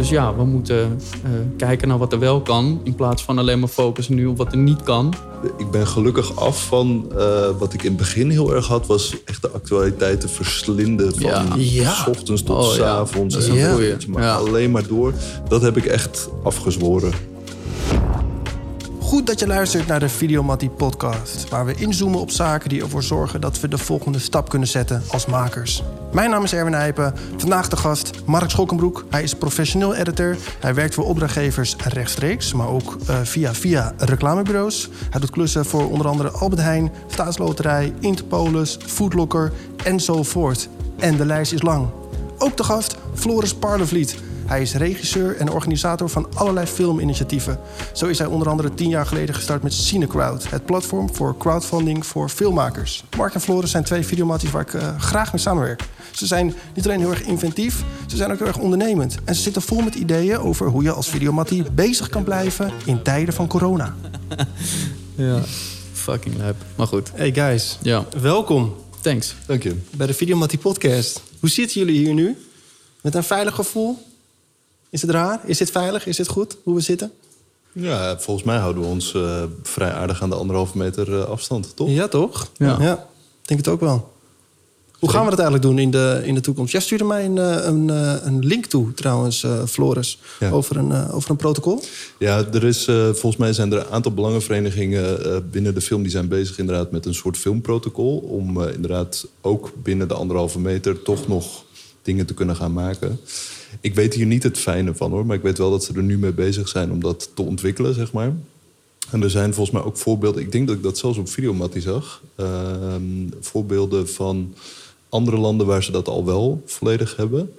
Dus ja, we moeten eh, kijken naar wat er wel kan. In plaats van alleen maar focussen nu op wat er niet kan. Ik ben gelukkig af van eh, wat ik in het begin heel erg had, was echt de actualiteiten verslinden van Ja. Ja. s ochtends tot Oh, s ja. avonds. Dat is en een dan goeie. weet je maar Ja. alleen maar door. Dat heb ik echt afgezworen. Goed dat je luistert naar de Videomattie podcast, waar we inzoomen op zaken die ervoor zorgen dat we de volgende stap kunnen zetten als makers. Mijn naam is Erwin Nijpen. Vandaag de gast Mark Schokkenbroek. Hij is professioneel editor. Hij werkt voor opdrachtgevers rechtstreeks, maar ook eh, via, via reclamebureaus. Hij doet klussen voor onder andere Albert Heijn, Staatsloterij, Interpolis, Foodlocker enzovoort. En de lijst is lang. Ook de gast Floris Parlevliet. Hij is regisseur en organisator van allerlei filminitiatieven. Zo is hij onder andere tien jaar geleden gestart met CineCrowd, het platform voor crowdfunding voor filmmakers. Mark en Floris zijn twee videomatties waar ik eh, graag mee samenwerk. Ze zijn niet alleen heel erg inventief, ze zijn ook heel erg ondernemend. En ze zitten vol met ideeën over hoe je als videomattie bezig kan blijven in tijden van corona. Ja. Fucking lijp. Maar goed. Hey guys, Ja, welkom thanks. Dank je. bij de Videomattie podcast. Hoe zitten jullie hier nu? Met een veilig gevoel? Is het raar? Is dit veilig? Is dit goed hoe we zitten? Ja, volgens mij houden we ons eh, vrij aardig aan de anderhalve meter eh, afstand, toch? Ja, toch? Ja. ik denk het ook wel. Hoe gaan we dat eigenlijk doen in de, in de toekomst? Jij stuurde mij een, eh, een, een link toe, trouwens, eh, Floris, Ja. over, een, over een protocol. Ja, er is, volgens mij zijn er een aantal belangenverenigingen binnen de film... die zijn bezig inderdaad met een soort filmprotocol... om inderdaad ook binnen de anderhalve meter toch nog dingen te kunnen gaan maken. Ik weet hier niet het fijne van hoor, maar ik weet wel dat ze er nu mee bezig zijn om dat te ontwikkelen, zeg maar. En er zijn volgens mij ook voorbeelden, ik denk dat ik dat zelfs op Videomattie zag... ehm, voorbeelden van andere landen waar ze dat al wel volledig hebben.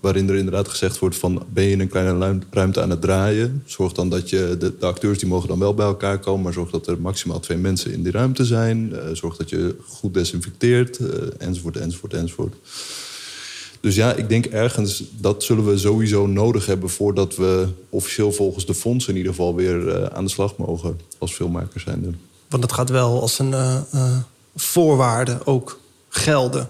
Waarin er inderdaad gezegd wordt van... ben je in een kleine ruimte aan het draaien... zorg dan dat je... De, de acteurs die mogen dan wel bij elkaar komen... maar zorg dat er maximaal twee mensen in die ruimte zijn. eh, zorg dat je goed desinfecteert, eh, enzovoort, enzovoort, enzovoort. Dus ja, ik denk ergens dat zullen we sowieso nodig hebben... voordat we officieel volgens de fondsen in ieder geval weer eh, aan de slag mogen... als filmmakers zijnde. Want dat gaat wel als een eh, eh, voorwaarde ook gelden.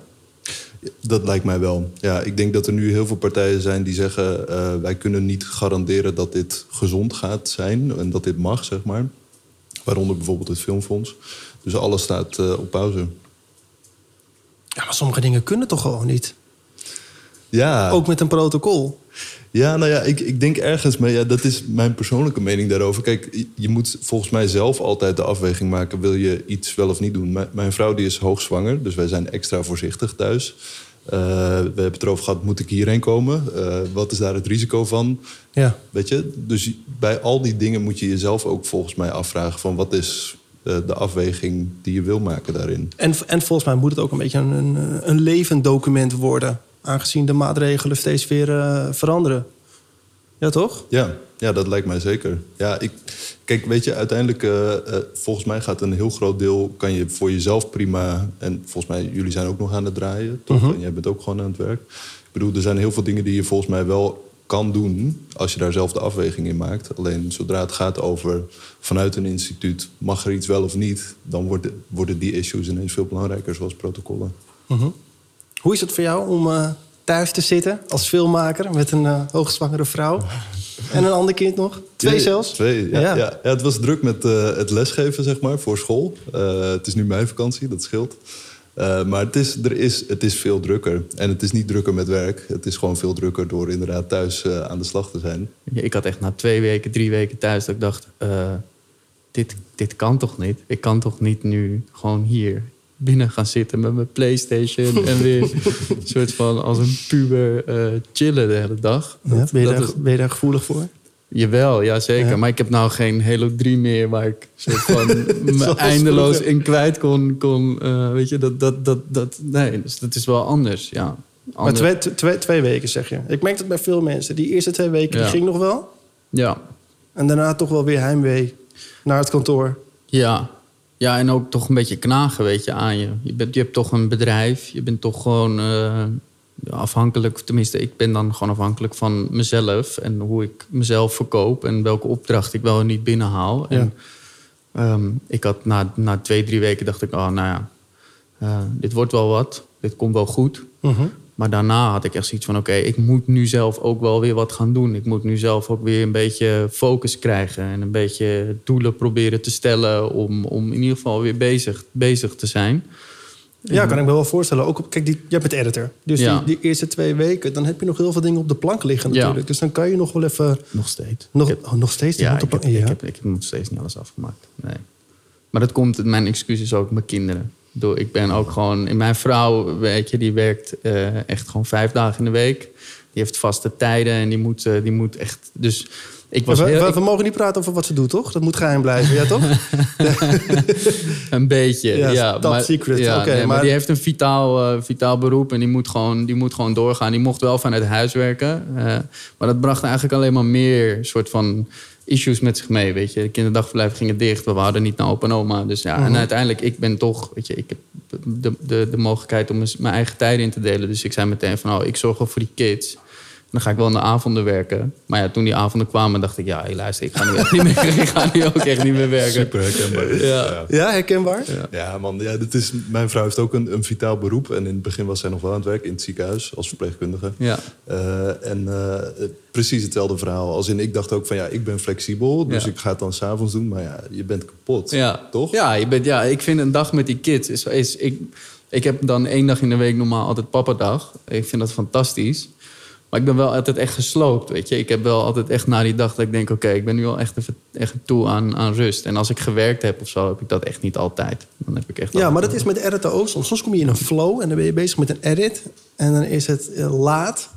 Dat lijkt mij wel. Ja, ik denk dat er nu heel veel partijen zijn die zeggen... wij kunnen niet garanderen dat dit gezond gaat zijn... en dat dit mag, zeg maar. Waaronder bijvoorbeeld het Filmfonds. Dus alles staat op pauze. Ja, maar sommige dingen kunnen toch gewoon niet? Ja, Ook met een protocol. Ja, nou ja, ik, ik denk ergens, maar ja, dat is mijn persoonlijke mening daarover. Kijk, je- moet volgens mij zelf altijd de afweging maken: wil je iets wel of niet doen? Mijn, mijn vrouw die is hoogzwanger, dus wij zijn extra voorzichtig thuis. Eh, we hebben het erover gehad: moet ik hierheen komen? Eh, wat is daar het risico van? Ja. Weet je, dus bij al die dingen moet je jezelf ook volgens mij afvragen: van wat is eh, de afweging die je wil maken daarin? En, en volgens mij moet het ook een beetje een, een, een levend document worden. Aangezien de maatregelen steeds weer eh, veranderen. Ja, toch? Ja, ja, dat lijkt mij zeker. Ja, ik, kijk, weet je, uiteindelijk, eh, eh, volgens mij gaat een heel groot deel, kan je voor jezelf prima. En volgens mij, jullie zijn ook nog aan het draaien, toch? En jij bent ook gewoon aan het werk. Ik bedoel, er zijn heel veel dingen die je volgens mij wel kan doen als je daar zelf de afweging in maakt. Alleen zodra het gaat over vanuit een instituut, mag er iets wel of niet, dan worden, worden die issues ineens veel belangrijker, zoals protocollen. Hoe is het voor jou om eh, thuis te zitten als filmmaker met een eh, hoogzwangere vrouw en een ander kind nog? Twee Ja, zelfs? Twee, ja, Ja. ja. Ja, het was druk met eh, het lesgeven, zeg maar, voor school. Eh, het is nu mijn vakantie, dat scheelt. Eh, maar het is, er is, het is veel drukker. En het is niet drukker met werk. Het is gewoon veel drukker door inderdaad thuis aan de slag te zijn. Ik had echt na twee weken, drie weken thuis dat ik dacht... eh, dit, dit kan toch niet? Ik kan toch niet nu gewoon hier binnen gaan zitten met mijn Playstation... en weer een soort van als een puber eh, chillen de hele dag. Ja, Dat- ben, je dat daar, is- ben je daar gevoelig voor? Jawel, ja zeker. Ja. Maar ik heb nou geen Halo 3 meer waar ik soort van me eindeloos vroeger. in kwijt kon. kon eh, weet je, dat, dat, dat, dat, nee, dus dat is wel anders, ja. Maar twee, twee, twee weken zeg je. Ik merk dat bij veel mensen. Die eerste twee weken Ja. die ging nog wel. Ja, En daarna toch wel weer heimwee naar het kantoor. ja. Ja, en ook toch een beetje knagen, weet je, aan je. Je, bent, je hebt toch een bedrijf. Je bent toch gewoon eh, afhankelijk... Tenminste, ik ben dan gewoon afhankelijk van mezelf... en hoe ik mezelf verkoop... en welke opdracht ik wel en niet binnenhaal. En, ehm, ik had na, na twee, drie weken dacht ik... oh, nou ja, eh, dit wordt wel wat. Dit komt wel goed. Mhm. Maar daarna had ik echt zoiets van: oké, ik moet nu zelf ook wel weer wat gaan doen. Ik moet nu zelf ook weer een beetje focus krijgen en een beetje doelen proberen te stellen om, om in ieder geval weer bezig, bezig te zijn. Ja, kan ik me wel voorstellen. Ook op, kijk, die, jij bent editor. Dus Ja. die, die eerste twee weken, dan heb je nog heel veel dingen op de plank liggen Ja. natuurlijk. Dus dan kan je nog wel even... Nog steeds. Nog, heb- oh, nog steeds ja, ik heb, plank. ik, Ja. heb, ik heb nog steeds niet alles afgemaakt. Nee. Maar dat komt, mijn excuus is ook mijn kinderen. Door, ik ben ook gewoon, mijn vrouw, weet je, die werkt eh, echt gewoon vijf dagen in de week. Die heeft vaste tijden en die moet, eh, die moet echt. Dus ik was we, heel, we- ik- mogen niet praten over wat ze doet, toch? Dat moet geheim blijven, ja toch? Een beetje, Ja, ja. top secret. Ja, Oké, nee, maar... maar- die heeft een vitaal, eh, vitaal beroep en die moet, gewoon, die moet gewoon doorgaan. Die mocht wel vanuit huis werken. maar dat bracht eigenlijk alleen maar meer soort van issues met zich mee, weet je. De kinderdagverblijven gingen dicht, we hadden niet naar opa en oma. Dus ja, Mhm. en uiteindelijk, ik ben toch, weet je, ik heb de, de, de mogelijkheid om mijn eigen tijden in te delen. Dus ik zei meteen van, oh, ik zorg wel voor die kids. Dan ga ik wel in de avonden werken. Maar ja, toen die avonden kwamen, dacht ik... ja, hey, luister, ik ga nu echt niet meer, ik ga nu ook echt niet meer werken. Super herkenbaar. Ja. Ja, herkenbaar? Ja, man. Ja, dit is, mijn vrouw heeft ook een, een vitaal beroep. En in het begin was zij nog wel aan het werk in het ziekenhuis als verpleegkundige. Ja. Eh, en eh, precies hetzelfde verhaal. Als in, ik dacht ook van ja, ik ben flexibel. Dus Ja. ik ga het dan s'avonds doen. Maar ja, je bent kapot. Ja. Toch? Ja, je bent, ja, ik vind een dag met die kids... Is, is, ik, ik heb dan één dag in de week normaal altijd papadag. Ik vind dat fantastisch. Maar ik ben wel altijd echt gesloopt, weet je. Ik heb wel altijd echt na die dag dat ik denk... oké, ik ben nu wel echt even echt toe aan, aan rust. En als ik gewerkt heb of zo, heb ik dat echt niet altijd. Dan heb ik echt Ja, maar dat is met editen ook. Soms, soms kom je in een flow en dan ben je bezig met een edit. En dan is het eh, laat.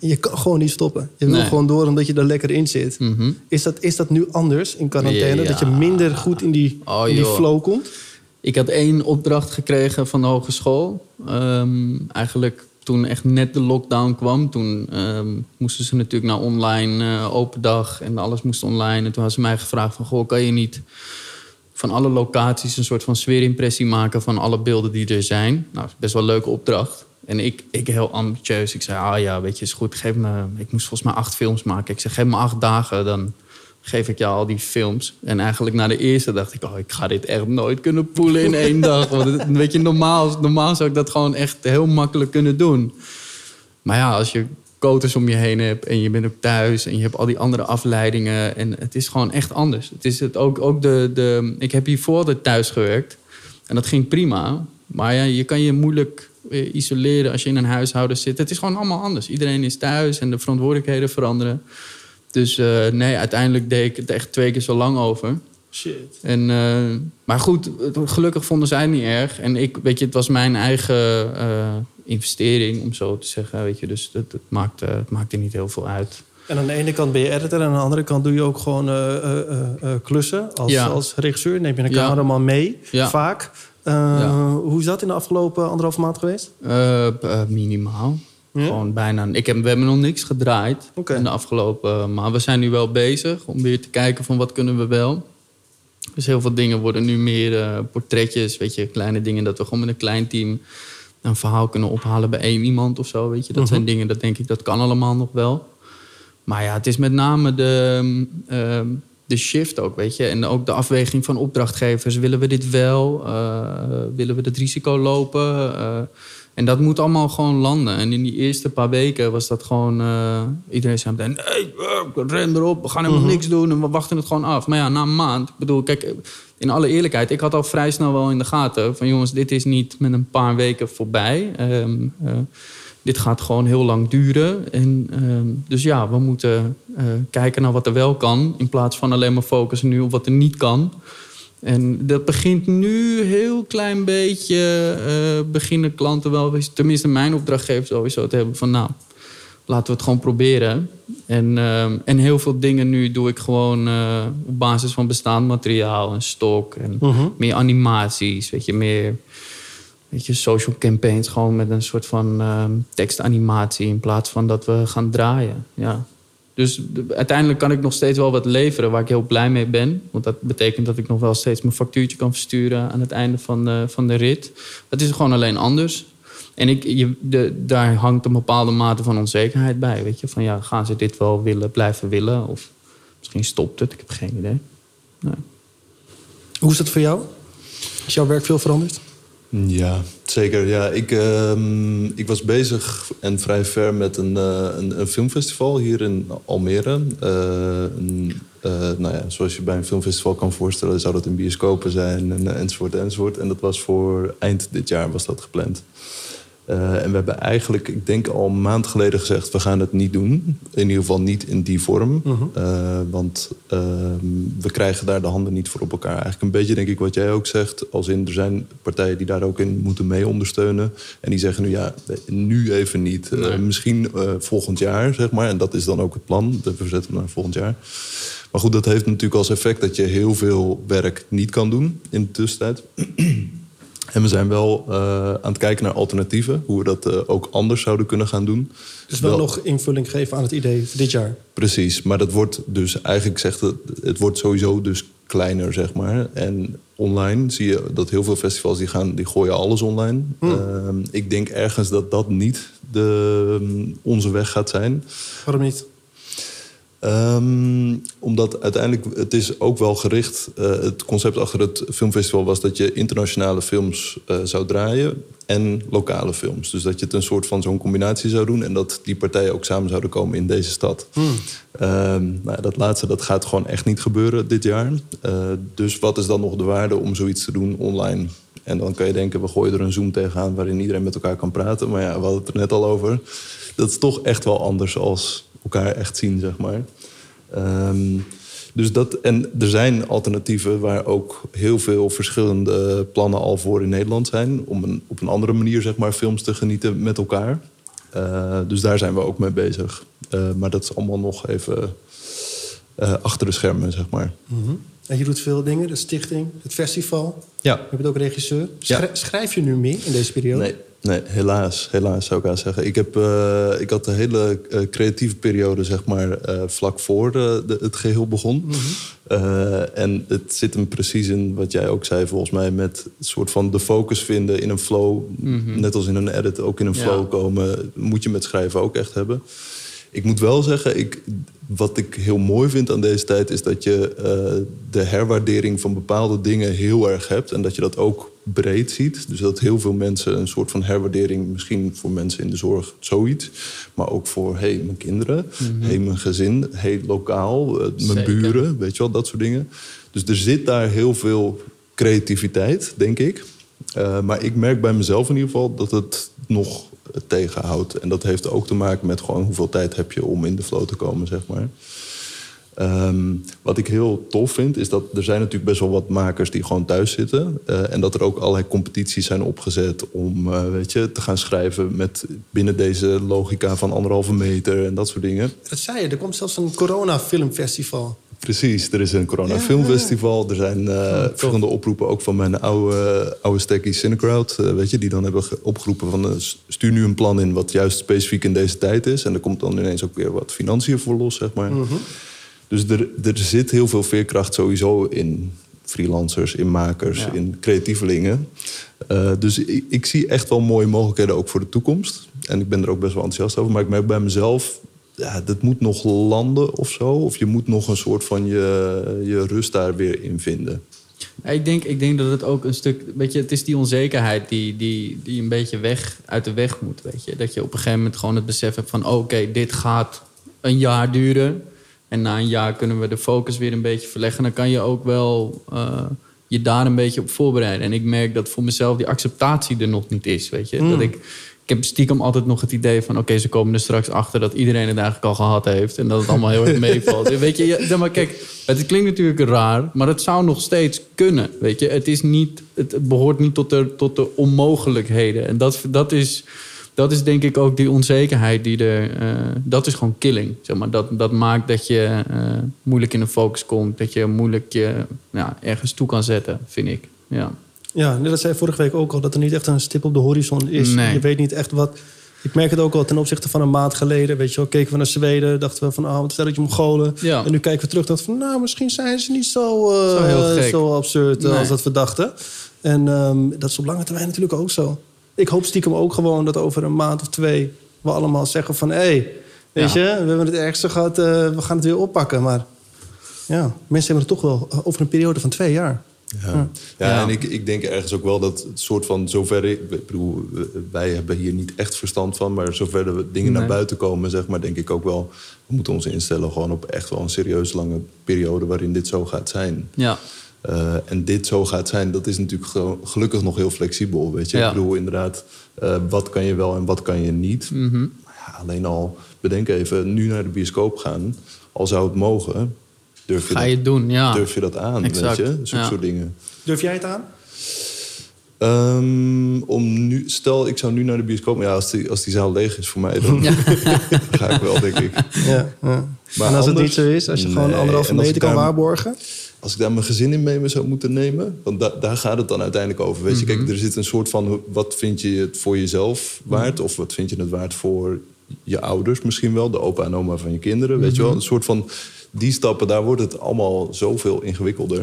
En je kan gewoon niet stoppen. Je wil Nee. gewoon door omdat je er lekker in zit. Mhm. Is, dat, is dat nu anders in quarantaine? Ja. Dat je minder goed in die, Oh, in die flow komt? Ik had één opdracht gekregen van de hogeschool. Ehm, eigenlijk toen echt net de lockdown kwam. Toen ehm, moesten ze natuurlijk naar online eh, open dag en alles moest online. En toen hadden ze mij gevraagd van... Goh, kan je niet van alle locaties een soort van sfeerimpressie maken... van alle beelden die er zijn? Nou, best wel een leuke opdracht. En ik, ik heel ambitieus. Ik zei, ah ja, weet je, is goed. Geef me... Ik moest volgens mij acht films maken. Ik zei, geef me acht dagen, dan geef ik jou al die films. En eigenlijk na de eerste dacht ik... oh, ik ga dit echt nooit kunnen poelen in één dag. Want weet je, normaal, normaal zou ik dat gewoon echt heel makkelijk kunnen doen. Maar ja, als je koters om je heen hebt... en je bent ook thuis en je hebt al die andere afleidingen... en het is gewoon echt anders. Het is het ook, ook de, de... Ik heb hiervoor thuis gewerkt. En dat ging prima. Maar ja, je kan je moeilijk eh, isoleren als je in een huishouden zit. Het is gewoon allemaal anders. Iedereen is thuis en de verantwoordelijkheden veranderen. Dus eh, nee, uiteindelijk deed ik het echt twee keer zo lang over. Shit. En, eh, maar goed, gelukkig vonden zij het niet erg. En ik, weet je, het was mijn eigen eh, investering, om zo te zeggen. Weet je, dus het, het, maakte, het maakte niet heel veel uit. En aan de ene kant ben je editor... en aan de andere kant doe je ook gewoon klussen. Als, Ja. als regisseur neem je een cameraman mee, Ja. vaak. Ja. Hoe is dat in de afgelopen anderhalve maand geweest? Minimaal. Ja? Gewoon bijna. Ik heb, we hebben nog niks gedraaid in de afgelopen Maar we zijn nu wel bezig om weer te kijken van wat kunnen we wel. Dus heel veel dingen worden nu meer eh, portretjes, weet je, kleine dingen dat we gewoon met een klein team een verhaal kunnen ophalen bij één iemand of zo, weet je. Dat zijn Mhm. dingen, dat denk ik, dat kan allemaal nog wel. Maar ja, het is met name de, ehm, de shift ook, weet je. En ook de afweging van opdrachtgevers. Willen we dit wel? Eh, willen we het risico lopen? Eh, en dat moet allemaal gewoon landen. En in die eerste paar weken was dat gewoon... eh, iedereen zei meteen, nee, eh, ren erop. We gaan helemaal Mhm. niks doen en we wachten het gewoon af. Maar ja, na een maand... Ik bedoel, kijk, in alle eerlijkheid... Ik had al vrij snel wel in de gaten van... jongens, dit is niet met een paar weken voorbij. Ehm, eh, dit gaat gewoon heel lang duren. En, ehm, dus ja, we moeten eh, kijken naar wat er wel kan... in plaats van alleen maar focussen nu op wat er niet kan... En dat begint nu heel klein beetje, eh, beginnen klanten wel, tenminste mijn opdrachtgever sowieso te hebben van nou, laten we het gewoon proberen. En, ehm, en heel veel dingen nu doe ik gewoon eh, op basis van bestaand materiaal en stok en Mhm. meer animaties, weet je, meer weet je, social campaigns, gewoon met een soort van tekstanimatie in plaats van dat we gaan draaien. Ja. Dus de- uiteindelijk kan ik nog steeds wel wat leveren waar ik heel blij mee ben. Want dat betekent dat ik nog wel steeds mijn factuurtje kan versturen aan het einde van de, van de rit. Het is gewoon alleen anders. En ik, je, de, daar hangt een bepaalde mate van onzekerheid bij. Weet je, van ja, gaan ze dit wel willen, blijven willen? Of misschien stopt het, ik heb geen idee. Hoe is het voor jou? Is jouw werk veel veranderd? Ja, zeker. Ja, ik, ehm, ik was bezig en vrij ver met een, eh, een, filmfestival hier in Almere. Eh, een, eh, nou ja, zoals je bij een filmfestival kan voorstellen, zou dat in bioscopen zijn en, enzovoort enzovoort. En dat was voor eind dit jaar was dat gepland. Uh, en we hebben eigenlijk, ik denk al een maand geleden gezegd... we gaan het niet doen. In ieder geval niet in die vorm. Mhm. Uh, want uh, we krijgen daar de handen niet voor op elkaar. Eigenlijk een beetje denk ik wat jij ook zegt. Als in, er zijn partijen die daar ook in moeten mee ondersteunen. En die zeggen nu ja, nu even niet. Nee. misschien volgend jaar, zeg maar. En dat is dan ook het plan. We verzetten naar volgend jaar. Maar goed, dat heeft natuurlijk als effect dat je heel veel werk niet kan doen in de tussentijd. En we zijn wel uh, aan het kijken naar alternatieven. Hoe we dat uh, ook anders zouden kunnen gaan doen. Dus wel, wel, nog invulling geven aan het idee voor dit jaar. Precies, maar dat wordt dus eigenlijk zegt het, het wordt sowieso dus kleiner, zeg maar. En online zie je dat heel veel festivals die gaan, die gooien alles online. Hmm. Uh, ik denk ergens dat dat niet de, onze weg gaat zijn. Waarom niet? Um, omdat uiteindelijk, het is ook wel gericht... Uh, het concept achter het filmfestival was dat je internationale films uh, zou draaien... en lokale films. Dus dat je het een soort van zo'n combinatie zou doen... en dat die partijen ook samen zouden komen in deze stad. Hmm. Um, nou, dat laatste, dat gaat gewoon echt niet gebeuren dit jaar. Uh, dus wat is dan nog de waarde om zoiets te doen online? En dan kan je denken, we gooien er een Zoom tegenaan... waarin iedereen met elkaar kan praten. Maar ja, we hadden het er net al over. Dat is toch echt wel anders als elkaar echt zien, zeg maar. Um, dus dat, en er zijn alternatieven waar ook heel veel verschillende plannen al voor in Nederland zijn. Om een, op een andere manier zeg maar, films te genieten met elkaar. Uh, dus daar zijn we ook mee bezig. Uh, maar dat is allemaal nog even uh, achter de schermen, zeg maar. -hmm. En je doet veel dingen, de stichting, het festival. Ja. Je bent ook regisseur. Schrijf, Ja. schrijf je nu meer in deze periode? Nee, nee helaas, helaas zou ik aan zeggen. Ik, heb, uh, ik had een hele uh, creatieve periode, zeg maar, uh, vlak voor de, de, het geheel begon. Mhm. En het zit hem precies in wat jij ook zei, volgens mij, met een soort van de focus vinden in een flow. Mhm. Net als in een edit ook in een Ja. flow komen, moet je met schrijven ook echt hebben. Ik moet wel zeggen, ik, wat ik heel mooi vind aan deze tijd... is dat je uh, de herwaardering van bepaalde dingen heel erg hebt... en dat je dat ook breed ziet. Dus dat heel veel mensen een soort van herwaardering... misschien voor mensen in de zorg zoiets... maar ook voor hey, mijn kinderen, Mhm. hey, mijn gezin, hey, lokaal, uh, mijn buren... weet je wel, dat soort dingen. Dus er zit daar heel veel creativiteit, denk ik. Uh, maar ik merk bij mezelf in ieder geval dat het nog tegenhoudt. En dat heeft ook te maken met gewoon hoeveel tijd heb je om in de flow te komen, zeg maar. Um, wat ik heel tof vind, is dat er zijn natuurlijk best wel wat makers die gewoon thuis zitten. Uh, en dat er ook allerlei competities zijn opgezet om uh, weet je, te gaan schrijven met binnen deze logica van anderhalve meter en dat soort dingen. Dat zei je, er komt zelfs een corona-filmfestival. Precies, er is een Corona Ja. Filmfestival. Er zijn uh, verschillende oproepen ook van mijn oude, oude stekkie Cinecrowd. Uh, weet je, die dan hebben ge- opgeroepen van uh, stuur nu een plan in wat juist specifiek in deze tijd is. En er komt dan ineens ook weer wat financiën voor los, zeg maar. Mhm. Dus er, er zit heel veel veerkracht sowieso in freelancers, in makers, Ja. in creatievelingen. Uh, dus ik, ik zie echt wel mooie mogelijkheden ook voor de toekomst. En ik ben er ook best wel enthousiast over. Maar ik merk bij mezelf, ja, dat moet nog landen of zo. Of je moet nog een soort van je, je rust daar weer in vinden. Ja, Ik denk, ik denk dat het ook een stuk... Weet je, het is die onzekerheid die, die, die een beetje weg, uit de weg moet. Weet je? Dat je op een gegeven moment gewoon het besef hebt van... oké, dit gaat een jaar duren. En na een jaar kunnen we de focus weer een beetje verleggen. Dan kan je ook wel eh, je daar een beetje op voorbereiden. En ik merk dat voor mezelf die acceptatie er nog niet is. Weet je? Mm. Dat ik, ik heb stiekem altijd nog het idee van... oké, ze komen er straks achter dat iedereen het eigenlijk al gehad heeft... en dat het allemaal heel erg meevalt. weet je, ja, maar kijk, het klinkt natuurlijk raar... maar het zou nog steeds kunnen, weet je. Het, is niet, het behoort niet tot de, tot de onmogelijkheden. En dat, dat, is, dat is denk ik ook die onzekerheid die er... eh, dat is gewoon killing, zeg maar. Dat, dat maakt dat je eh, moeilijk in de focus komt... dat je moeilijk je ja, ergens toe kan zetten, vind ik. Ja. Ja, net dat zei vorige week ook al, dat er niet echt een stip op de horizon is. Nee. Je weet niet echt wat... Ik merk het ook al ten opzichte van een maand geleden. Weet je wel, keken we naar Zweden, dachten we van... ah, wat stelletje Mongolen. Ja. En nu kijken we terug, dachten van... nou, misschien zijn ze niet zo, eh, Zo absurd eh, Nee. als dat we dachten. En ehm, dat is op lange termijn natuurlijk ook zo. Ik hoop stiekem ook gewoon dat over een maand of twee... we allemaal zeggen van... hé, hey, weet Ja. je, we hebben het ergste gehad, eh, we gaan het weer oppakken. Maar ja, mensen hebben het toch wel over een periode van twee jaar. Ja, ja, Ja. en ik, ik denk ergens ook wel dat het soort van zover ik, ik bedoel, wij hebben hier niet echt verstand van, maar zover we dingen naar buiten komen, zeg maar, denk ik ook wel, we moeten ons instellen gewoon op echt wel een serieus lange periode waarin dit zo gaat zijn. Ja, Eh, en dit zo gaat zijn, dat is natuurlijk gelukkig nog heel flexibel, weet je. Ja. Ik bedoel, inderdaad, eh, wat kan je wel en wat kan je niet. Mhm. Ja, alleen al, bedenk even, nu naar de bioscoop gaan, al zou het mogen, durf je, ga dat, je het doen, ja. durf je dat aan, Exact, weet je. Zulke ja. soort dingen. Durf jij het aan? Ehm, om nu, stel, ik zou nu naar de bioscoop. Ja, als die, als die zaal leeg is voor mij, dan ga ik wel, denk ik. Ja, ja. Maar en als het niet zo is, als je gewoon anderhalve meter kan daar- waarborgen. Als ik daar mijn gezin in mee zou moeten nemen, want da- daar gaat het dan uiteindelijk over. Weet je, kijk, er zit een soort van: wat vind je het voor jezelf waard? Of wat vind je het waard voor je ouders misschien wel, de opa en oma van je kinderen? Weet je wel, een soort van die stappen, daar wordt het allemaal zoveel ingewikkelder.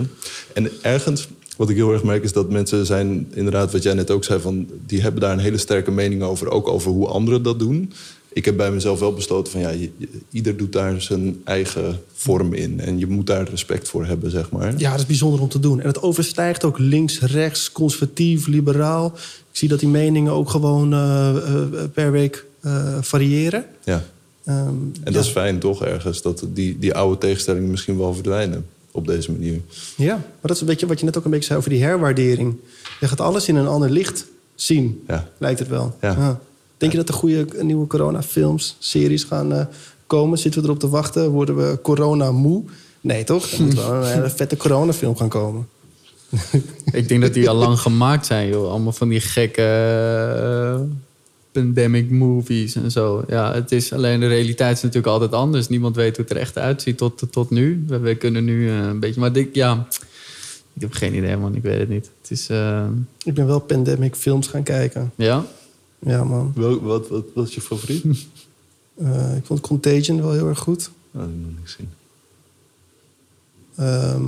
En ergens, wat ik heel erg merk, is dat mensen zijn, inderdaad, wat jij net ook zei, van die hebben daar een hele sterke mening over, ook over hoe anderen dat doen. Ik heb bij mezelf wel besloten van ja, je- je- ieder doet daar zijn eigen vorm in. En je moet daar respect voor hebben, zeg maar. Ja, dat is bijzonder om te doen. En het overstijgt ook links, rechts, conservatief, liberaal. Ik zie dat die meningen ook gewoon eh, eh, per week eh, variëren. Ja. Ehm, En ja. dat is fijn toch ergens, dat die, die oude tegenstellingen misschien wel verdwijnen op deze manier. Ja, maar dat is een beetje wat je net ook een beetje zei over die herwaardering. Je gaat alles in een ander licht zien, Ja. lijkt het wel. Ja. Denk je dat er goede nieuwe coronafilms, series gaan eh, komen? Zitten we erop te wachten? Worden we corona moe? Nee, toch? Er moet wel een hele vette coronafilm gaan komen. Ik denk dat die al lang gemaakt zijn, joh. Allemaal van die gekke eh, pandemic movies en zo. Ja, het is alleen de realiteit is natuurlijk altijd anders. Niemand weet hoe het er echt uitziet tot, tot nu. We, we kunnen nu eh, een beetje... Maar ik, ja, ik heb geen idee, man. Ik weet het niet. Het is... eh, Ik ben wel pandemic films gaan kijken. ja? Ja, man. Wel, wat, wat, wat is je favoriet? Eh, ik vond Contagion wel heel erg goed. Nou, dat heb ik nog niet gezien. Ehm,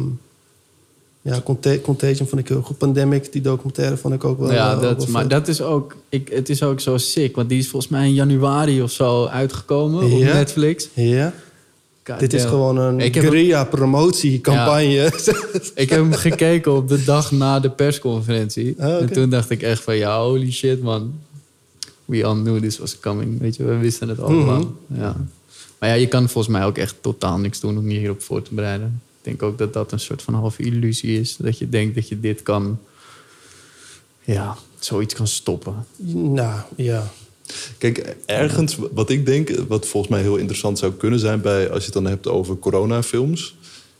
ja, Conta- Contagion vond ik heel goed. Pandemic, die documentaire vond ik ook wel. ja, eh, dat, wel maar dat is ook... Ik, het is ook zo sick. Want die is volgens mij in januari of zo uitgekomen op? Netflix. Ja, God dit is gewoon een guerrilla-promotiecampagne. Ik heb hem gekeken op de dag na de persconferentie. Oké. En toen dacht ik echt van, ja, holy shit, man. We all knew this was coming. Weet je, we wisten het allemaal. Mhm. ja. Maar ja, je kan volgens mij ook echt totaal niks doen om je hierop voor te bereiden. Ik denk ook dat dat een soort van halve illusie is. Dat je denkt dat je dit kan... Ja, zoiets kan stoppen. nou, ja. Kijk, ergens wat ik denk, wat volgens mij heel interessant zou kunnen zijn bij als je het dan hebt over coronafilms,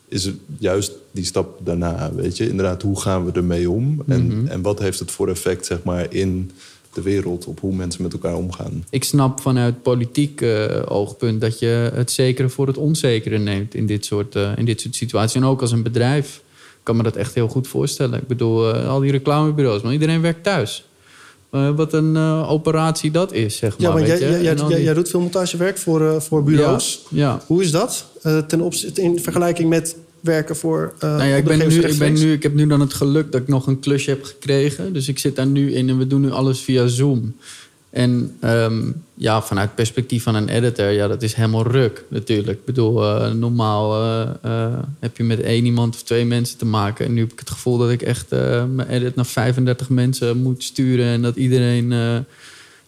is het juist die stap daarna. Weet je, inderdaad, hoe gaan we ermee om? En, en wat heeft het voor effect, zeg maar, in de wereld op hoe mensen met elkaar omgaan? Ik snap vanuit politiek eh, oogpunt dat je het zekere voor het onzekere neemt in dit soort, eh, in dit soort situaties. En ook als een bedrijf kan me dat echt heel goed voorstellen. Ik bedoel, eh, al die reclamebureaus, maar iedereen werkt thuis. Eh, wat een operatie dat is, zeg maar. Ja, maar weet jij, je? jij, jij, doet veel montagewerk voor, voor bureaus. Ja, ja. Hoe is dat ten opzichte in vergelijking met werken voor uh, Nou ja, ik, ben nu, ik, ben nu, ik heb nu dan het geluk dat ik nog een klusje heb gekregen. Dus ik zit daar nu in en we doen nu alles via Zoom. En ehm, ja, vanuit perspectief van een editor, ja, dat is helemaal ruk natuurlijk. Ik bedoel, eh, normaal eh, heb je met één iemand of twee mensen te maken. En nu heb ik het gevoel dat ik echt mijn edit naar 35 mensen moet sturen. En dat iedereen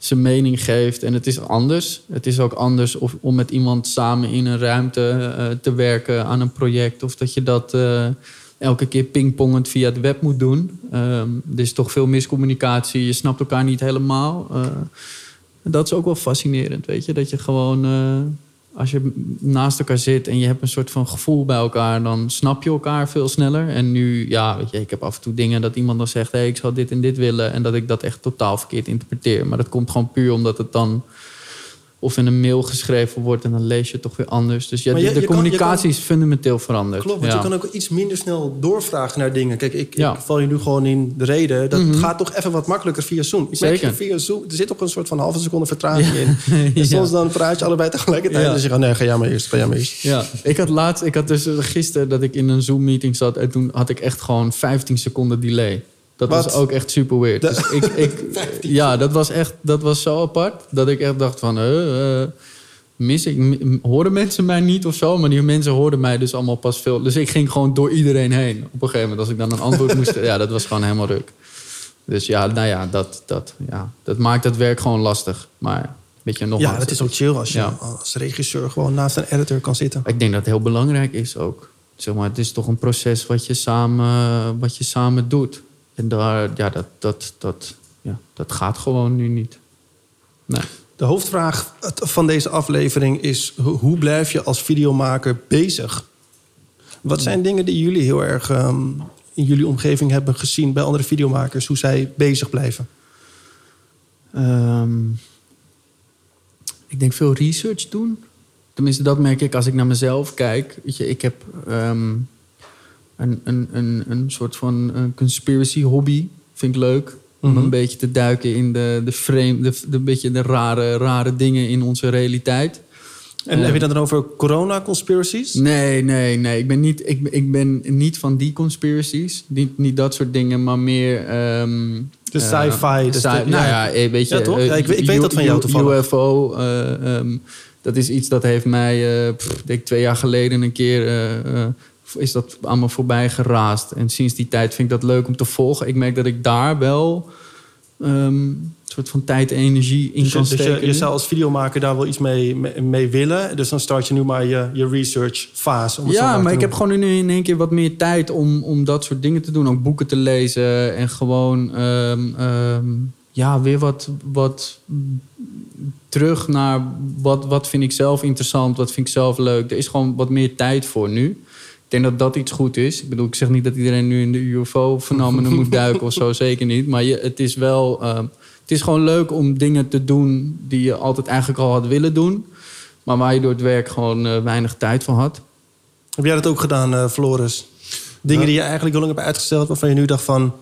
zijn mening geeft. En het is anders. Het is ook anders of, om met iemand samen in een ruimte eh, te werken aan een project. Of dat je dat eh, elke keer pingpongend via het web moet doen. Ehm, er is toch veel miscommunicatie. Je snapt elkaar niet helemaal. Eh, dat is ook wel fascinerend, weet je. Dat je gewoon, als je naast elkaar zit en je hebt een soort van gevoel bij elkaar... dan snap je elkaar veel sneller. En nu, ja, weet je, ik heb af en toe dingen dat iemand dan zegt... hé, hey, ik zou dit en dit willen. En dat ik dat echt totaal verkeerd interpreteer. Maar dat komt gewoon puur omdat het dan of in een mail geschreven wordt en dan lees je het toch weer anders. Dus ja, de, je communicatie kan- is fundamenteel veranderd. Klopt, want ja. je kan ook iets minder snel doorvragen naar dingen. Kijk, ik, Ja. ik val je nu gewoon in de reden. Dat Mhm. gaat toch even wat makkelijker via Zoom. Ik Zeker. via Zoom, er zit toch een soort van halve seconde vertraging in. En soms dan praat je allebei tegelijkertijd. Ja. Dus je gaat, nee, ga jij maar eerst, ga jij maar eerst. Ja, ik had laatst, ik had dus gisteren dat ik in een Zoom-meeting zat en toen had ik echt gewoon 15 seconden delay. Dat Wat? was ook echt super weird. Dus ik, ik, ja, dat was echt, dat was zo apart dat ik echt dacht van, eh, eh. mis ik, horen mensen mij niet of zo, maar die mensen hoorden mij dus allemaal pas veel. Dus ik ging gewoon door iedereen heen. Op een gegeven moment, als ik dan een antwoord moest, ja, dat was gewoon helemaal ruk. Dus ja, nou ja, dat, dat, ja, dat maakt het werk gewoon lastig. Maar weet je, nogmaals. Ja, het is ook chill als je Ja. als regisseur gewoon naast een editor kan zitten. Ik denk dat het heel belangrijk is ook. Zeg maar, het is toch een proces wat je samen, wat je samen doet. En daar, ja, dat, dat, dat, ja, dat gaat gewoon nu niet. Nee. De hoofdvraag van deze aflevering is: ho- hoe blijf je als videomaker bezig? Wat zijn dingen die jullie heel erg ehm, in jullie omgeving hebben gezien bij andere videomakers, hoe zij bezig blijven? Ehm, ik denk veel research doen. Tenminste, dat merk ik als ik naar mezelf kijk. Weet je, ik heb ehm, een, een, een, een soort van eh, conspiracy hobby. Vind ik leuk. Om Mhm. een beetje te duiken in de, de frame, de, de, beetje de rare, rare dingen in onze realiteit. En Eh, heb je dat dan over corona-conspiracies? Nee, nee, nee. Ik ben niet, ik, ik ben niet van die conspiracies. Niet, niet dat soort dingen, maar meer... ehm, De eh, sci-fi, dus sci- nou ja. ja, weet je... Ja, toch? Ja, ik weet- ik weet dat van jou toevallig. UFO, eh, ehm, dat is iets dat heeft mij... pff, ik denk twee jaar geleden een keer... is dat me voorbij geraast. En sinds die tijd vind ik dat leuk om te volgen. Ik merk dat ik daar wel... ehm, een soort van tijd en energie in Dus, kan dus steken. je, je zou als videomaker daar wel iets mee, mee, mee willen. Dus dan start je nu maar je, je research fase. Om het Ja, maar ik heb gewoon nu in één keer wat meer tijd om, om dat soort dingen te doen. Ook boeken te lezen en gewoon ehm, ehm, ja, weer wat, wat terug naar wat, wat vind ik zelf interessant, wat vind ik zelf leuk. Er is gewoon wat meer tijd voor nu. Ik denk dat dat iets goed is. Ik bedoel, ik zeg niet dat iedereen nu in de UFO-fenomenen moet duiken of zo, zeker niet. Maar je, het is wel, ehm, het is gewoon leuk om dingen te doen die je altijd eigenlijk al had willen doen. Maar waar je door het werk gewoon eh, weinig tijd voor had. Heb jij dat ook gedaan, eh, Floris? Dingen die je eigenlijk al lang hebt uitgesteld... waarvan je nu dacht van...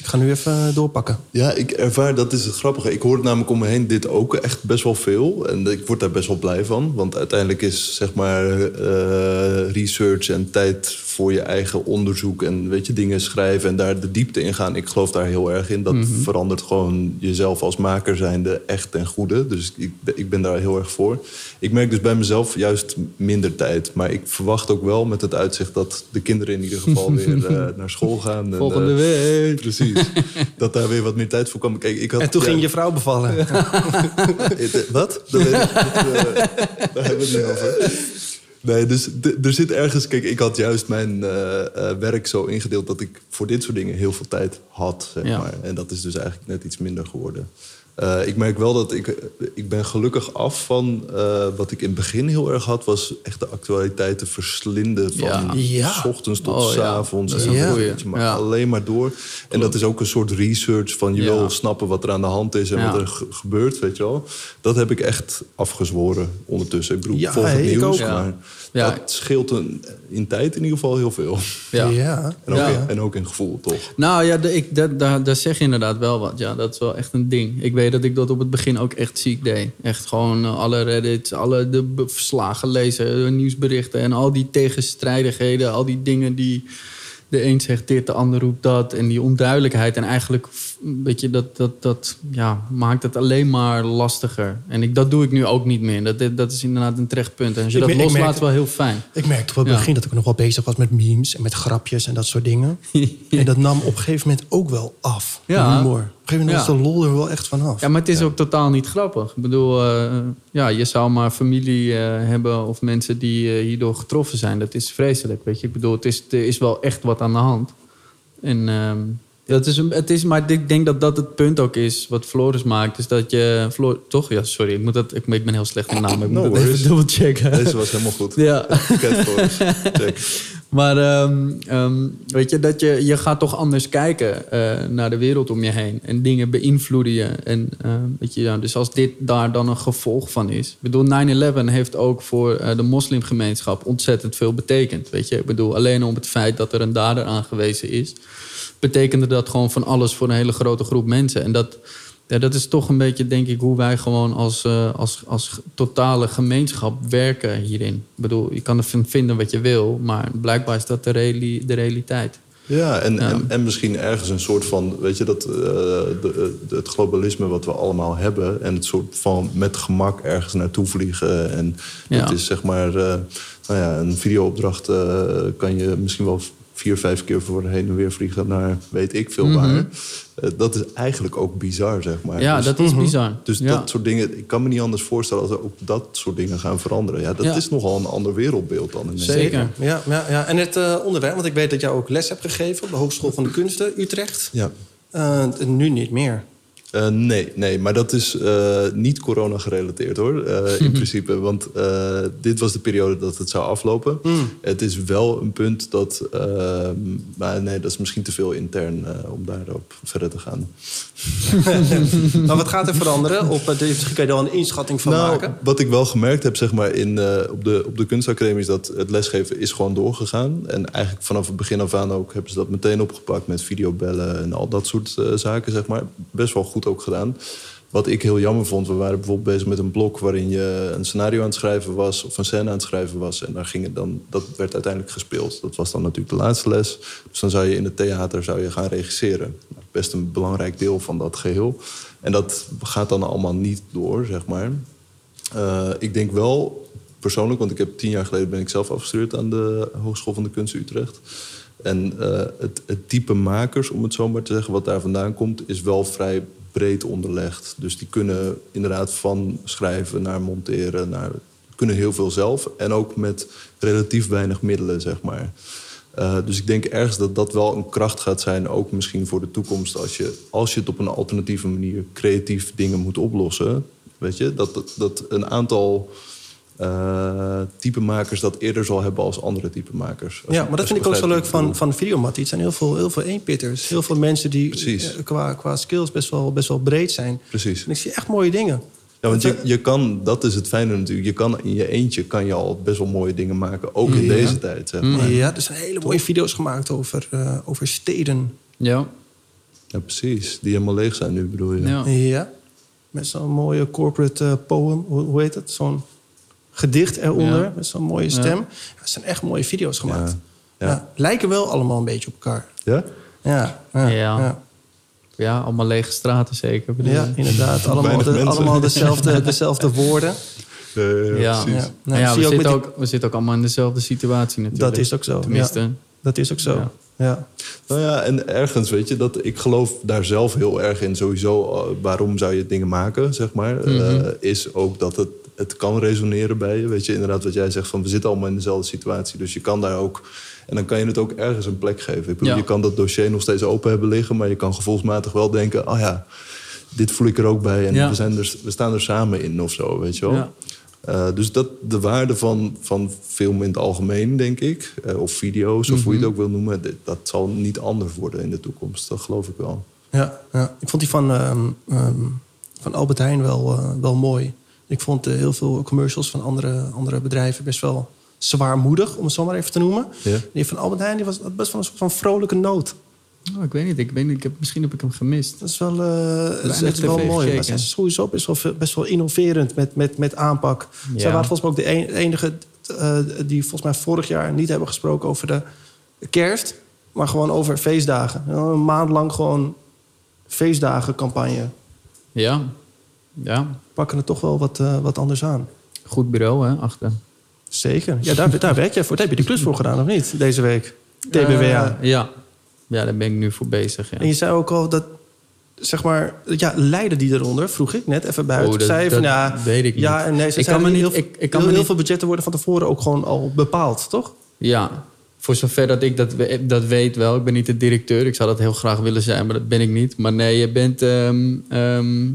ik ga nu even eh, doorpakken. Ja, ik ervaar, dat is het grappige. Ik hoor het namelijk om me heen dit ook echt best wel veel. En ik word daar best wel blij van. Want uiteindelijk is zeg maar eh, research en tijd voor je eigen onderzoek... en weet je, dingen schrijven en daar de diepte in gaan. Ik geloof daar heel erg in. Dat verandert gewoon jezelf als maker zijnde echt ten goede. Dus ik, ben- ik ben daar heel erg voor. Ik merk dus bij mezelf juist minder tijd. Maar ik verwacht ook wel met het uitzicht dat de kinderen in ieder geval weer eh, naar school gaan. En, Volgende eh, week. Precies. dat daar weer wat meer tijd voor kwam. Kijk, ik had, En toen ja, ging je vrouw bevallen. het- Wat? Dat weet ik niet. eh, daar hebben we het niet over. Nee, dus er zit ergens... Kijk, ik had juist mijn eh, eh, werk zo ingedeeld... dat ik voor dit soort dingen heel veel tijd had, zeg Ja. maar. En dat is dus eigenlijk net iets minder geworden. Eh, ik merk wel dat ik... Ik ben gelukkig af van... eh, wat ik in het begin heel erg had... was echt de actualiteiten verslinden... van Ja. Ja. s ochtends tot Oh, s ja. avonds. Je maar Ja. alleen maar door. En dat is ook een soort research van... je Ja. wil snappen wat er aan de hand is en Ja. wat er ge- gebeurt, weet je wel. Dat heb ik echt afgezworen ondertussen. Ik bedoel, Ja, volg het ik nieuws. Ja. maar Ja. dat scheelt een, in tijd in ieder geval heel veel. Ja. ja. En ook, Ja. in, en ook in gevoel, toch? Nou ja, ik, dat, daar, daar zeg je inderdaad wel wat. Ja, dat is wel echt een ding. Ik weet dat ik dat op het begin ook echt ziek deed. Echt gewoon eh, alle Reddit, alle de verslagen lezen, de nieuwsberichten... en al die tegenstrijdigheden, al die dingen die... De een zegt dit, de ander roept dat. En die onduidelijkheid. En eigenlijk, weet je, dat, dat, dat ja, maakt het alleen maar lastiger. En ik, dat doe ik nu ook niet meer. Dat, dat is inderdaad een terecht punt. En als je Ik dat loslaat, merk- is wel heel fijn. Ik merkte op het Ja. begin dat ik nog wel bezig was met memes... en met grapjes en dat soort dingen. En dat nam op een gegeven moment ook wel af. de Ja. humor. Op een gegeven moment Ja. was de lol er wel echt vanaf. Ja, maar het is ook totaal niet grappig. Ik bedoel, eh, ja, je zou maar familie eh, hebben of mensen die eh, hierdoor getroffen zijn. Dat is vreselijk, weet je. Ik bedoel, het is, er is wel echt wat aan de hand. En ehm, dat is een, het is, maar ik denk dat dat het punt ook is wat Floris maakt. Is dat je, Flor, toch? Ja, sorry, ik, moet dat, ik, ik ben heel slecht in namen. Ik No moet dat even dubbel checken. Deze was helemaal goed. Ja. Check. Maar ehm, ehm, weet je, dat je, je gaat toch anders kijken eh, naar de wereld om je heen. En dingen beïnvloeden je. En, ehm, weet je, dus als dit daar dan een gevolg van is. Ik bedoel, 9-11 heeft ook voor eh, de moslimgemeenschap ontzettend veel betekend. Weet je, ik bedoel, alleen om het feit dat er een dader aangewezen is... betekende dat gewoon van alles voor een hele grote groep mensen. En dat, ja, dat is toch een beetje, denk ik, hoe wij gewoon als, eh, als, als totale gemeenschap werken hierin. Ik bedoel, je kan ervan vinden wat je wil, maar blijkbaar is dat de, reali- de realiteit. Ja, en, Ja. En, en misschien ergens een soort van, weet je, dat, eh, de, de- het globalisme wat we allemaal hebben. En het soort van met gemak ergens naartoe vliegen. En Ja. het is zeg maar, eh, nou ja, een videoopdracht eh, kan je misschien wel vier, vijf keer voor heen en weer vliegen naar weet ik veel Mhm. waar. Eh, dat is eigenlijk ook bizar, zeg maar. Ja, Dus- dat is bizar. dus ja. dat soort dingen, ik kan me niet anders voorstellen als er ook dat soort dingen gaan veranderen. Ja, dat Ja. is nogal een ander wereldbeeld dan. ineens. Zeker. Ja, ja, ja. En het eh, onderwerp, want ik weet dat jij ook les hebt gegeven... op de Hogeschool van de Kunsten, Utrecht. Ja. Eh, nu niet meer. Eh, nee, nee, maar dat is eh, niet corona gerelateerd hoor, eh, in principe. Want dit was de periode dat het zou aflopen. Het is wel een punt dat... eh, maar nee, dat is misschien te veel intern om daarop verder te gaan. maar wat gaat er veranderen? Op, eh, dit- kan je daar een inschatting van nou, maken? wat ik wel gemerkt heb zeg maar, in, op, de, op de kunstacademie... is dat het lesgeven is gewoon doorgegaan. En eigenlijk vanaf het begin af aan ook hebben ze dat meteen opgepakt... met videobellen en al dat soort zaken, zeg maar. Best wel goed ook gedaan. Wat ik heel jammer vond, we waren bijvoorbeeld bezig met een blok... waarin je een scenario aan het schrijven was of een scène aan het schrijven was. En daar ging het dan, dat werd uiteindelijk gespeeld. Dat was dan natuurlijk de laatste les. Dus dan zou je in het theater zou je gaan regisseren. Best een belangrijk deel van dat geheel. En dat gaat dan allemaal niet door, zeg maar. Eh, ik denk wel, persoonlijk, want ik heb tien jaar geleden ben ik zelf afgestudeerd aan de Hogeschool van de Kunsten Utrecht. En eh, het, het type makers, om het zo maar te zeggen, wat daar vandaan komt, is wel vrij breed onderlegd. Dus die kunnen inderdaad van schrijven naar monteren, naar, kunnen heel veel zelf. En ook met relatief weinig middelen, zeg maar. Eh, dus ik denk ergens dat dat wel een kracht gaat zijn, ook misschien voor de toekomst. Als je, als je het op een alternatieve manier creatief dingen moet oplossen. Weet je, dat, dat, dat een aantal eh typemakers dat eerder zal hebben als andere typemakers. Als Ja, maar dat vind ik ook zo leuk van, van Videomat. Het zijn heel veel, heel veel eenpitters. Heel veel mensen die Precies. eh, qua, qua skills best wel, best wel breed zijn. Precies. En ik zie echt mooie dingen. Ja, want je, je kan, dat is het fijne natuurlijk. Je kan in je eentje kan je al best wel mooie dingen maken, ook in Ja. deze tijd. Zeg maar. Ja, er zijn hele mooie video's gemaakt over, eh, over steden. Ja. Ja, precies. Die helemaal leeg zijn nu, bedoel je? Ja. Ja. Met zo'n mooie corporate poem. Hoe, hoe heet het? Zo'n gedicht eronder. Ja. Met zo'n mooie stem. Ja. het zijn echt mooie video's gemaakt. Ja. Lijken wel allemaal een beetje op elkaar. Ja? Ja, ja, Ja. allemaal lege straten zeker. bedoel Ja, inderdaad. Allemaal, de- allemaal dezelfde, dezelfde woorden. Ja. Nou we, ook zitten die- ook, we zitten ook allemaal in dezelfde situatie natuurlijk. Dat is ook zo. Tenminste. Ja, dat is ook zo. Ja. Nou ja, en ergens weet je, dat, ik geloof daar zelf heel erg in. Sowieso, eh, waarom zou je dingen maken, zeg maar. eh, Mhm. is ook dat het, het kan resoneren bij je. Weet je, inderdaad wat jij zegt, van we zitten allemaal in dezelfde situatie. Dus je kan daar ook... En dan kan je het ook ergens een plek geven. Ik bedoel, Ja. Je kan dat dossier nog steeds open hebben liggen... maar je kan gevoelsmatig wel denken... oh ja, dit voel ik er ook bij en Ja. we, zijn er, we staan er samen in of zo, weet je wel. Ja. Eh, dus dat, de waarde van, van film in het algemeen, denk ik, eh, of video's, of hoe je Mhm. het ook wil noemen, dit- dat zal niet anders worden in de toekomst. Dat geloof ik wel. Ja, ja. Ik vond die van, ehm, ehm, van Albert Heijn wel, eh, wel mooi. Ik vond heel veel commercials van andere, andere bedrijven best wel zwaarmoedig, om het zo maar even te noemen. Ja? Die van Albert Heijn die was best wel een soort van vrolijke noot. Oh, ik weet niet. Ik weet niet ik heb, misschien heb ik hem gemist. Dat is wel, eh, het is, wel mooi. Maar sowieso best wel, best wel innoverend met, met, met aanpak. Ja. Zij waren volgens mij ook de enige eh, die volgens mij vorig jaar niet hebben gesproken over de kerst, maar gewoon over feestdagen. Een maand lang gewoon feestdagencampagne. Ja. Ja. Pakken het toch wel wat, eh, wat anders aan. Goed bureau, hè, achter. Zeker. Ja, daar, daar werk jij voor. Daar heb je die klus voor gedaan, of niet? Deze week. TBWA. Ja. Ja, daar ben ik nu voor bezig, ja. En je zei ook al dat, zeg maar, ja, leiden die eronder, vroeg ik net even buiten. Oh, dat- zei van ja, weet ik niet. ja en nee, ze Ik kan me heel, niet- ik- ik kan heel, heel niet- veel budgetten worden van tevoren ook gewoon al bepaald, toch? Ja, voor zover dat ik dat, dat weet wel. Ik ben niet de directeur. Ik zou dat heel graag willen zijn, maar dat ben ik niet. Maar nee, je bent... ehm, ehm,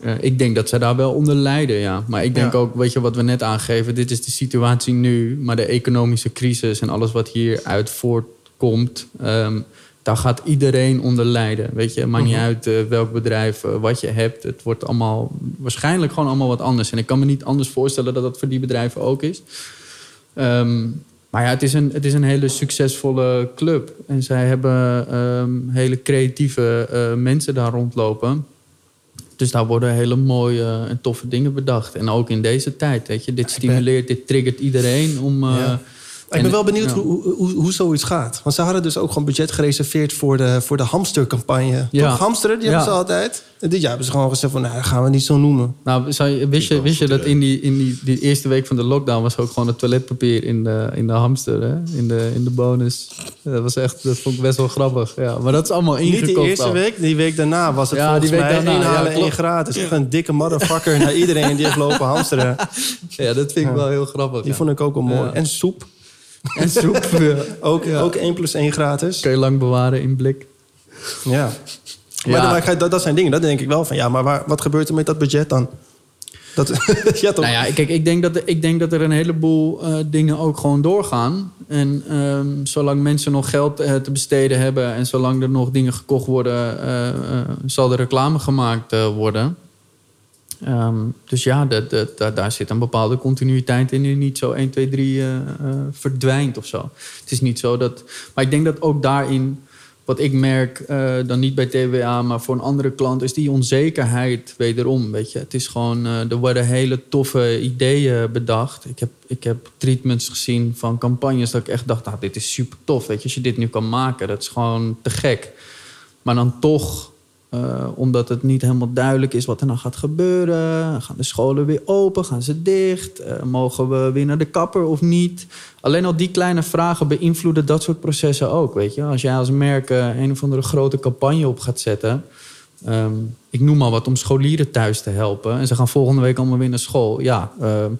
eh, ik denk dat zij daar wel onder lijden, ja. Maar ik denk Ja. ook, weet je, wat we net aangeven... dit is de situatie nu, maar de economische crisis... en alles wat hieruit voortkomt... ehm, daar gaat iedereen onder lijden. Weet je, het maakt niet Mhm. uit eh, welk bedrijf, eh, wat je hebt. Het wordt allemaal waarschijnlijk gewoon allemaal wat anders. En ik kan me niet anders voorstellen dat dat voor die bedrijven ook is. Ehm, maar ja, het is, een, het is een hele succesvolle club. En zij hebben ehm, hele creatieve eh, mensen daar rondlopen. Dus daar worden hele mooie en toffe dingen bedacht. En ook in deze tijd, weet je. Dit stimuleert, dit triggert iedereen om, Ja. Ik ben wel benieuwd hoe, hoe, hoe zoiets gaat. Want ze hadden dus ook gewoon budget gereserveerd voor de, voor de hamstercampagne. Ja. Toch? Hamsteren, die hebben ze altijd. En dit jaar hebben ze gewoon gezegd van, nou, dat gaan we niet zo noemen. Nou, zou je, wist, je, wist je dat in, die, in die, die eerste week van de lockdown was ook gewoon het toiletpapier in de, in de hamster, hè? In, de, in de bonus. Dat was echt, dat vond ik best wel grappig. Ja, maar dat is allemaal ingekocht. Niet die eerste week, die week daarna was het Ja, volgens die week mij daarna, één ja, één gratis. Echt een dikke motherfucker naar iedereen die heeft lopen hamsteren. Ja, dat vind ik wel heel grappig. Die ja. vond ik ook wel mooi. Ja. En soep, En soep ja. ook, Ja. ook 1 plus 1 gratis. kun je lang bewaren in blik. Ja. Maar, dat, dat zijn dingen, dat denk ik wel van... ja, maar waar, wat gebeurt er met dat budget dan? Dat, ja, toch? Nou ja, kijk, ik denk dat, ik denk dat er een heleboel eh, dingen ook gewoon doorgaan. En ehm, zolang mensen nog geld eh, te besteden hebben... en zolang er nog dingen gekocht worden... eh, zal er reclame gemaakt worden. Ehm, dus ja, daar- zit een bepaalde continuïteit in... die niet zo 1, 2, 3 eh, eh, verdwijnt of zo. Het is niet zo dat... Maar ik denk dat ook daarin... Wat ik merk, eh, dan niet bij TWA, maar voor een andere klant, is die onzekerheid wederom. Weet je. Het is gewoon, eh, er worden hele toffe ideeën bedacht. Ik heb, ik heb treatments gezien van campagnes dat ik echt dacht, nou, dit is super tof. Weet je. Als je dit nu kan maken, dat is gewoon te gek. Maar dan toch, eh, omdat het niet helemaal duidelijk is wat er nou gaat gebeuren. Gaan de scholen weer open? Gaan ze dicht? Eh, mogen we weer naar de kapper of niet? Alleen al die kleine vragen beïnvloeden dat soort processen ook. Weet je? Als jij als merk eh, een of andere grote campagne op gaat zetten. ehm, ik noem maar wat om scholieren thuis te helpen. En ze gaan volgende week allemaal weer naar school. Ja, ehm,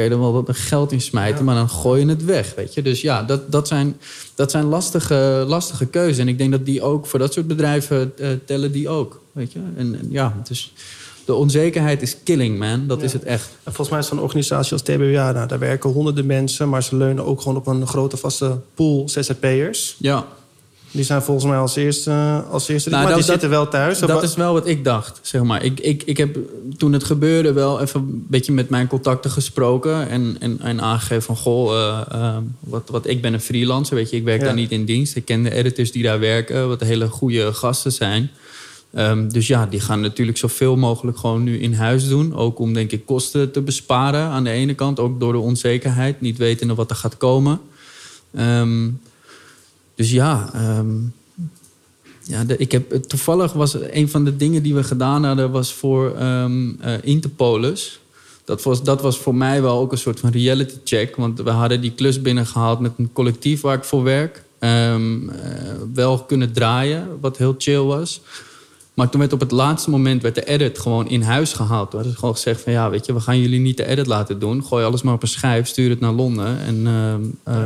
kun je er wel wat geld in smijten, maar dan gooi je het weg. Weet je? Dus ja, dat, dat zijn, dat zijn lastige, lastige keuzes. En ik denk dat die ook voor dat soort bedrijven eh, tellen die ook. Weet je? En, en ja, dus de onzekerheid is killing, man. Dat is het echt. En volgens mij is zo'n organisatie als TBWA, nou, daar werken honderden mensen... maar ze leunen ook gewoon op een grote vaste pool ZZP'ers. Ja, Die zijn volgens mij als eerste, als eerste Nou, maar dat- die zitten wel thuis. Dat is wel wat ik dacht, zeg maar. Ik, ik, ik heb toen het gebeurde wel even een beetje met mijn contacten gesproken... en, en, en aangegeven van, goh, eh, eh, wat, wat, ik ben een freelancer, weet je. Ik werk Ja. daar niet in dienst. Ik ken de editors die daar werken, wat hele goede gasten zijn. Ehm, dus ja, die gaan natuurlijk zoveel mogelijk gewoon nu in huis doen. Ook om, denk ik, kosten te besparen aan de ene kant. Ook door de onzekerheid, niet wetende wat er gaat komen. Ehm, dus ja, ehm, ja, ik heb, toevallig was een van de dingen die we gedaan hadden... was voor eh, Interpolis. Dat was, dat was voor mij wel ook een soort van reality check. Want we hadden die klus binnengehaald met een collectief waar ik voor werk. Ehm, eh, wel kunnen draaien, wat heel chill was. Maar toen werd op het laatste moment werd de edit gewoon in huis gehaald. Toen hadden gewoon gezegd van... ja, weet je, we gaan jullie niet de edit laten doen. Gooi alles maar op een schijf, stuur het naar Londen en eh,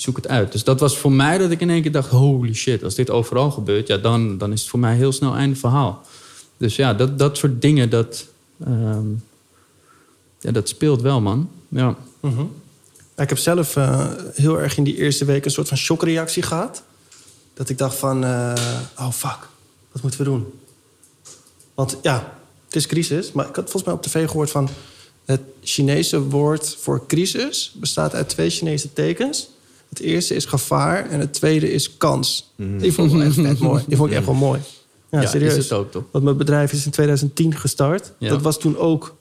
zoek het uit. Dus dat was voor mij dat ik in één keer dacht... holy shit, als dit overal gebeurt... ja, dan, dan is het voor mij heel snel einde verhaal. Dus ja, dat, dat soort dingen, dat, ehm, ja, dat speelt wel, man. Ja. Mhm. Ik heb zelf eh, heel erg in die eerste week een soort van shockreactie gehad. Dat ik dacht van, eh, oh fuck, wat moeten we doen? Want ja, het is crisis. Maar ik had volgens mij op tv gehoord van... het Chinese woord voor crisis bestaat uit twee Chinese tekens. Het eerste is gevaar en het tweede is kans. Die vond ik wel echt vet mooi. Die vond ik echt wel mooi. Ja, Ja, serieus. is het ook, toch? Want mijn bedrijf is in 2010 gestart. Ja. Dat was toen ook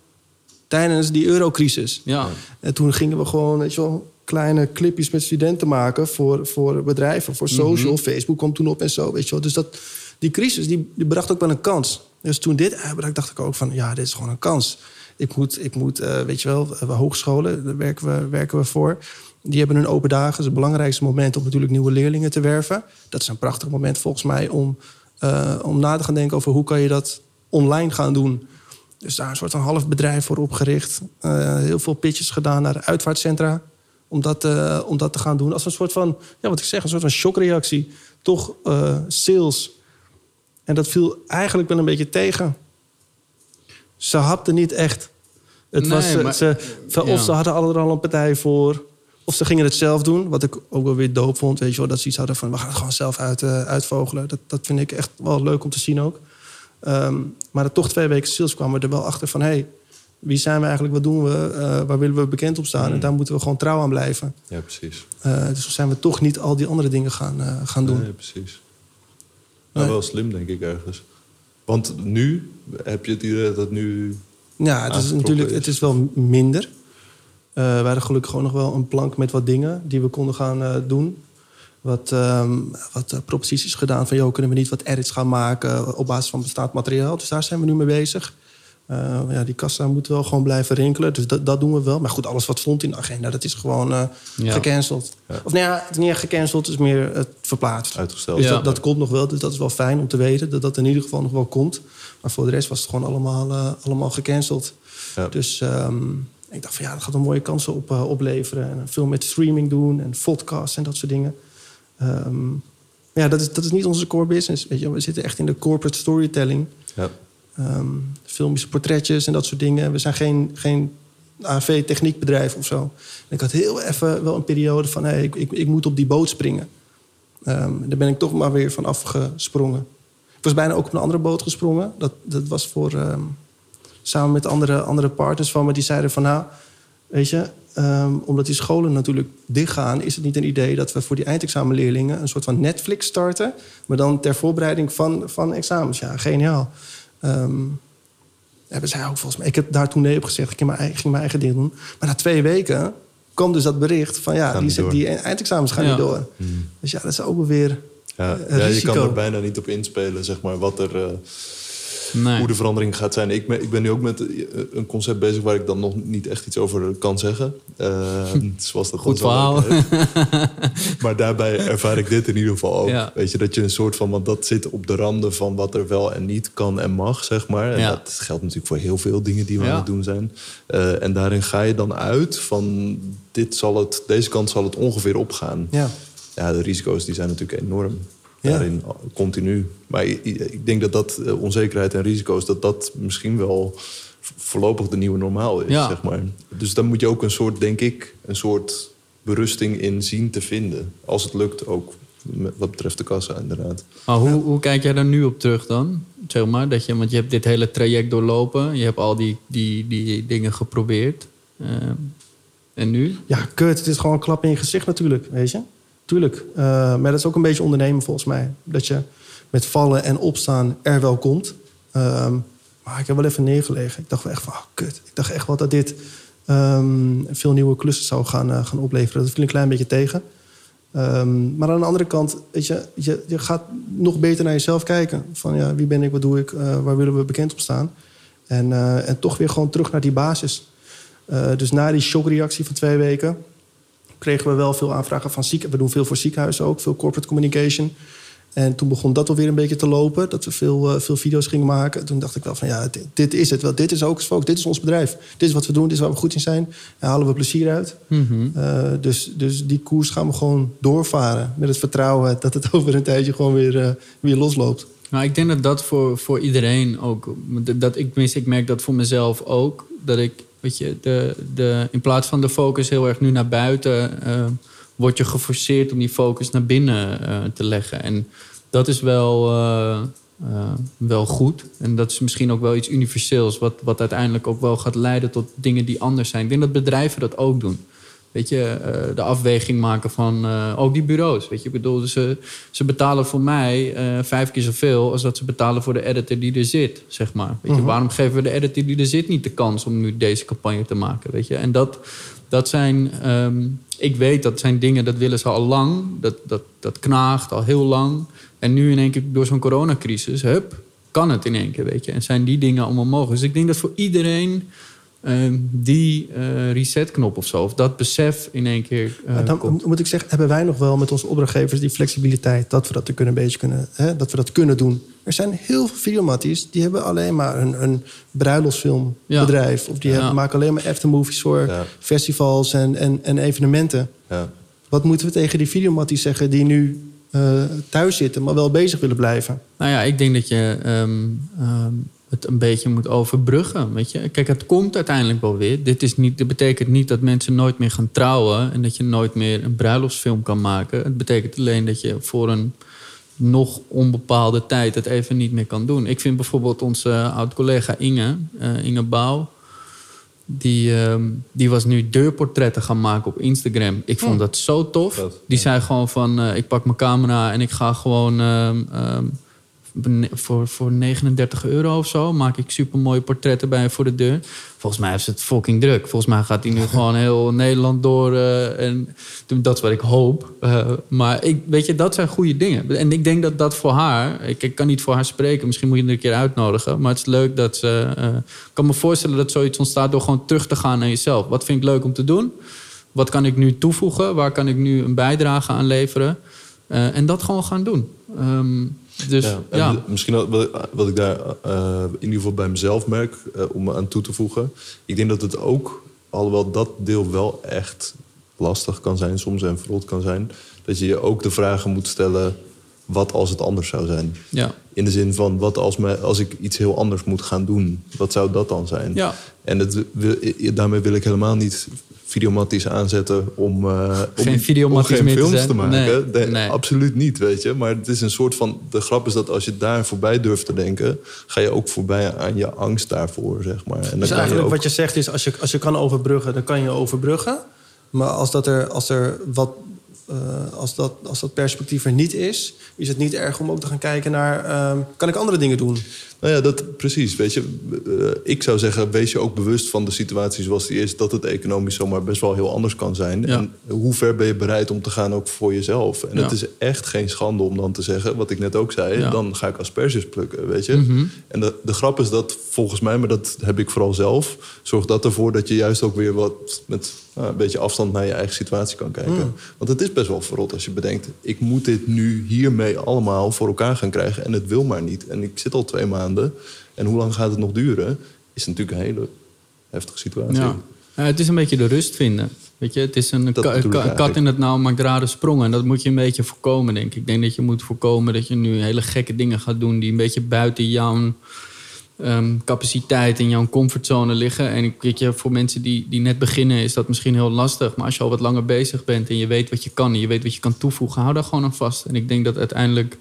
tijdens die eurocrisis. Ja. En toen gingen we gewoon weet je wel, kleine clipjes met studenten maken voor, voor bedrijven, voor social. Facebook kwam toen op en zo. Weet je wel. Dus dat, die crisis die, die bracht ook wel een kans. Dus toen dit uitbrak, dacht ik ook van ja, dit is gewoon een kans. Ik moet, ik moet eh, weet je wel, eh, hogescholen, daar werken we, werken we voor. Die hebben hun open dagen. Dat is het belangrijkste moment om natuurlijk nieuwe leerlingen te werven. Dat is een prachtig moment volgens mij om, eh, om na te gaan denken over hoe kan je dat online gaan doen. Dus daar een soort van half bedrijf voor opgericht. Heel veel pitches gedaan naar uitvaartcentra. Om dat, om dat te gaan doen. Als een soort van, ja, wat ik zeg, een soort van shockreactie. Toch sales. En dat viel eigenlijk wel een beetje tegen. Ze hapten niet echt. Het Nee, was, eh, maar- ze, ja. Of ze hadden er al een partij voor. Of ze gingen het zelf doen. Wat ik ook wel weer doop vond. Weet je wel, dat ze iets hadden van... we gaan het gewoon zelf uit, eh, uitvogelen. Dat, dat vind ik echt wel leuk om te zien ook. Ehm, maar er toch twee weken sales kwamen we er wel achter van... hey, wie zijn we eigenlijk, wat doen we, eh, waar willen we bekend op staan? En daar moeten we gewoon trouw aan blijven. Ja, precies. Dus zijn we toch niet al die andere dingen gaan, gaan doen. Nee, precies. Nou, Nee. wel slim, denk ik, ergens. Want nu heb je het idee dat het nu... Ja, het is natuurlijk is. het is wel minder. we hadden gelukkig gewoon nog wel een plank met wat dingen die we konden gaan doen. Wat, ehm, wat proposities gedaan van, joh, kunnen we niet wat edits gaan maken op basis van bestaand materiaal? Dus daar zijn we nu mee bezig. Uh, ja, die kassa moet wel gewoon blijven rinkelen. Dus dat, dat doen we wel. Maar goed, alles wat stond in de agenda, dat is gewoon uh, gecanceld. Of nou ja, het is niet echt gecanceld, het is meer uh, verplaatst. Uitgesteld. Dus dat, dat, komt nog wel. Dus dat is wel fijn om te weten dat dat in ieder geval nog wel komt. Maar voor de rest was het gewoon allemaal, allemaal gecanceld. Dus um, ik dacht van ja, dat gaat een mooie kansen op, opleveren. En veel met streaming doen en podcasts en dat soort dingen. Um, ja, dat is, dat is niet onze core business. Weet je. We zitten echt in de corporate storytelling. Ja. Um, filmische portretjes en dat soort dingen. We zijn geen, geen AV-techniekbedrijf of zo. Ik had heel even wel een periode van... Hey, ik, ik, ik moet op die boot springen. Um, daar ben ik toch maar weer van afgesprongen. Ik was bijna ook op een andere boot gesprongen. Dat, dat was voor... Um, samen met andere, andere partners van me. Die zeiden van nou, weet je... Omdat die scholen natuurlijk dichtgaan... is het niet een idee dat we voor die eindexamenleerlingen... een soort van Netflix starten... maar dan ter voorbereiding van, van examens. Ja, geniaal. Um, hebben zij ook volgens mij. Ik heb daar toen nee op gezegd. Ik ging mijn, eigen, ging mijn eigen ding doen. Maar na twee weken kwam dus dat bericht van ja, die, die, eindexamens gaan niet door. Hmm. Dus ja, dat is ook weer. Ja, ja, je kan er bijna niet op inspelen, zeg maar, wat er. Uh, Nee. Hoe de verandering gaat zijn. Ik ben, ik ben nu ook met eh, een concept bezig waar ik dan nog niet echt iets over kan zeggen. Uh, zoals dat Goed verhaal. maar daarbij ervaar ik dit in ieder geval ook. Weet je, dat je een soort van, want dat zit op de randen van wat er wel en niet kan en mag, zeg maar. En dat geldt natuurlijk voor heel veel dingen die we aan het doen zijn. Uh, en daarin ga je dan uit van dit zal het, deze kant zal het ongeveer opgaan. Ja. Ja, de risico's die zijn natuurlijk enorm daarin continu. Maar ik denk dat dat eh, onzekerheid en risico's, dat dat misschien wel voorlopig de nieuwe normaal is. Zeg maar. Dus dan moet je ook een soort, denk ik, een soort berusting in zien te vinden. Als het lukt ook. Wat betreft de kassa, inderdaad. Maar hoe, hoe kijk jij daar nu op terug dan? Zeg maar, dat je, want je hebt dit hele traject doorlopen. Je hebt al die, die, die dingen geprobeerd. Uh, en nu? Ja, kut. Het is gewoon een klap in je gezicht natuurlijk, weet je. Tuurlijk. Uh, maar dat is ook een beetje ondernemen volgens mij. Dat je met vallen en opstaan er wel komt. Uh, maar ik heb wel even neergelegen. Ik dacht wel echt van, oh, kut. Ik dacht echt wel dat dit um, veel nieuwe klussen zou gaan, uh, gaan opleveren. Dat viel een klein beetje tegen. Um, maar aan de andere kant, weet je, je, je, gaat nog beter naar jezelf kijken. Van ja, wie ben ik, wat doe ik, uh, waar willen we bekend op staan? En, en toch weer gewoon terug naar die basis. dus na die shockreactie van twee weken kregen we wel veel aanvragen van ziekenhuizen. We doen veel voor ziekenhuizen ook, veel corporate communication. En toen begon dat alweer een beetje te lopen. Dat we veel, uh, veel video's gingen maken. Toen dacht ik wel van ja, dit, is het wel. Dit is ook Focus. Dit is ons bedrijf. Dit is wat we doen. Dit is waar we goed in zijn. Daar halen we plezier uit. Mm dus, dus die koers gaan we gewoon doorvaren. Met het vertrouwen dat het over een tijdje gewoon weer, uh, weer losloopt. Nou, ik denk dat dat voor, voor iedereen ook. Dat ik, ik merk dat voor mezelf ook. Dat ik De, de, in plaats van de focus heel erg nu naar buiten, uh, word je geforceerd om die focus naar binnen uh, te leggen. En dat is wel, uh, wel goed. En dat is misschien ook wel iets universeels, wat, wat uiteindelijk ook wel gaat leiden tot dingen die anders zijn. Ik denk dat bedrijven dat ook doen weet je, eh, de afweging maken van uh, ook die bureaus. Weet je, ik bedoel, ze, ze betalen voor mij uh, vijf keer zoveel als dat ze betalen voor de editor die er zit, zeg maar. Weet je, mhm. waarom geven we de editor die er zit niet de kans om nu deze campagne te maken, weet je? En dat, dat zijn, um, ik weet dat zijn dingen, dat willen ze al lang, dat, dat, dat knaagt al heel lang. En nu in één keer door zo'n coronacrisis, hup, kan het in één keer, weet je. En zijn die dingen allemaal mogelijk. Dus ik denk dat voor iedereen Ehm, die uh, resetknop of zo, of dat besef in één keer. Uh, dan moet ik zeggen, hebben wij nog wel met onze opdrachtgevers die flexibiliteit dat we dat kunnen een beetje kunnen, hè, dat we dat kunnen doen. Er zijn heel veel videomatties die hebben alleen maar een, een bruiloftsfilmbedrijf. Of die hebben, maken alleen maar aftermovies voor festivals en, en, en evenementen. Wat moeten we tegen die videomatties zeggen die nu uh, thuis zitten, maar wel bezig willen blijven? Nou ja, ik denk dat je. Um, um, het een beetje moet overbruggen. Weet je? Kijk, het komt uiteindelijk wel weer. Dit, is niet, dit betekent niet dat mensen nooit meer gaan trouwen en dat je nooit meer een bruiloftsfilm kan maken. Het betekent alleen dat je voor een nog onbepaalde tijd het even niet meer kan doen. Ik vind bijvoorbeeld onze oud-collega Inge, uh, Inge Bouw, die, uh, die was nu deurportretten gaan maken op Instagram. Ik vond oh. dat zo tof. Die zei gewoon van, uh, ik pak mijn camera en ik ga gewoon... Voor, voor 39 euro of zo maak ik super mooie portretten bij voor de deur. Volgens mij is het fucking druk. Volgens mij gaat hij nu gewoon heel Nederland door. eh, en dat is wat ik hoop. Eh, maar ik, weet je, dat zijn goede dingen. En ik denk dat dat voor haar... Ik, ik kan niet voor haar spreken. Misschien moet je er een keer uitnodigen. Maar het is leuk dat ze... eh, ik kan me voorstellen dat zoiets ontstaat door gewoon terug te gaan naar jezelf. Wat vind ik leuk om te doen? Wat kan ik nu toevoegen? Waar kan ik nu een bijdrage aan leveren? Eh, en dat gewoon gaan doen. Ehm, dus Ja, ja, en Misschien wat, wat- ik daar eh, in ieder geval bij mezelf merk, eh, om aan toe te voegen. Ik denk dat het ook, alhoewel dat deel wel echt lastig kan zijn soms en verrot kan zijn, dat je je ook de vragen moet stellen: wat als het anders zou zijn? ja, In de zin van, wat als, me, als ik iets heel anders moet gaan doen? Wat zou dat dan zijn? ja. En het, daarmee wil ik helemaal niet videomatties aanzetten om, eh, Geen om, om geen meer te films te maken. Nee, Nee, nee. Absoluut niet, weet je. Maar het is een soort van... De grap is dat als je daar voorbij durft te denken... ga je ook voorbij aan je angst daarvoor, zeg maar. En dan Dus kan je eigenlijk ook, wat je zegt is, als je, als je kan overbruggen, dan kan je overbruggen. Maar als, dat er, als, er wat, eh, als, dat, als dat perspectief er niet is... is het niet erg om ook te gaan kijken naar... ehm, kan ik andere dingen doen? Nou ja, dat, precies. Weet je, eh, ik zou zeggen, wees je ook bewust van de situatie zoals die is... dat het economisch zomaar best wel heel anders kan zijn. Ja. En hoe ver ben je bereid om te gaan ook voor jezelf? En Ja. het is echt geen schande om dan te zeggen, wat ik net ook zei... Ja. dan ga ik asperges plukken, weet je. Mhm. En de, de grap is dat volgens mij, maar dat heb ik vooral zelf... zorgt dat ervoor dat je juist ook weer wat met nou, een beetje afstand naar je eigen situatie kan kijken. Hmm. Want het is best wel verrot als je bedenkt... ik moet dit nu hiermee allemaal voor elkaar gaan krijgen... en het wil maar niet. En ik zit al twee maanden. En hoe lang gaat het nog duren? Is natuurlijk een hele heftige situatie. Ja. Het is een beetje de rust vinden. Weet je, het is een, ka- ka- kat eigenlijk. in het nauw maakt rare sprongen. En dat moet je een beetje voorkomen, denk ik. Ik denk dat je moet voorkomen dat je nu hele gekke dingen gaat doen... die een beetje buiten jouw ehm, capaciteit en jouw comfortzone liggen. En ik weet je, voor mensen die, die net beginnen is dat misschien heel lastig. Maar als je al wat langer bezig bent en je weet wat je kan... en je weet wat je kan toevoegen, hou daar gewoon aan vast. En ik denk dat uiteindelijk...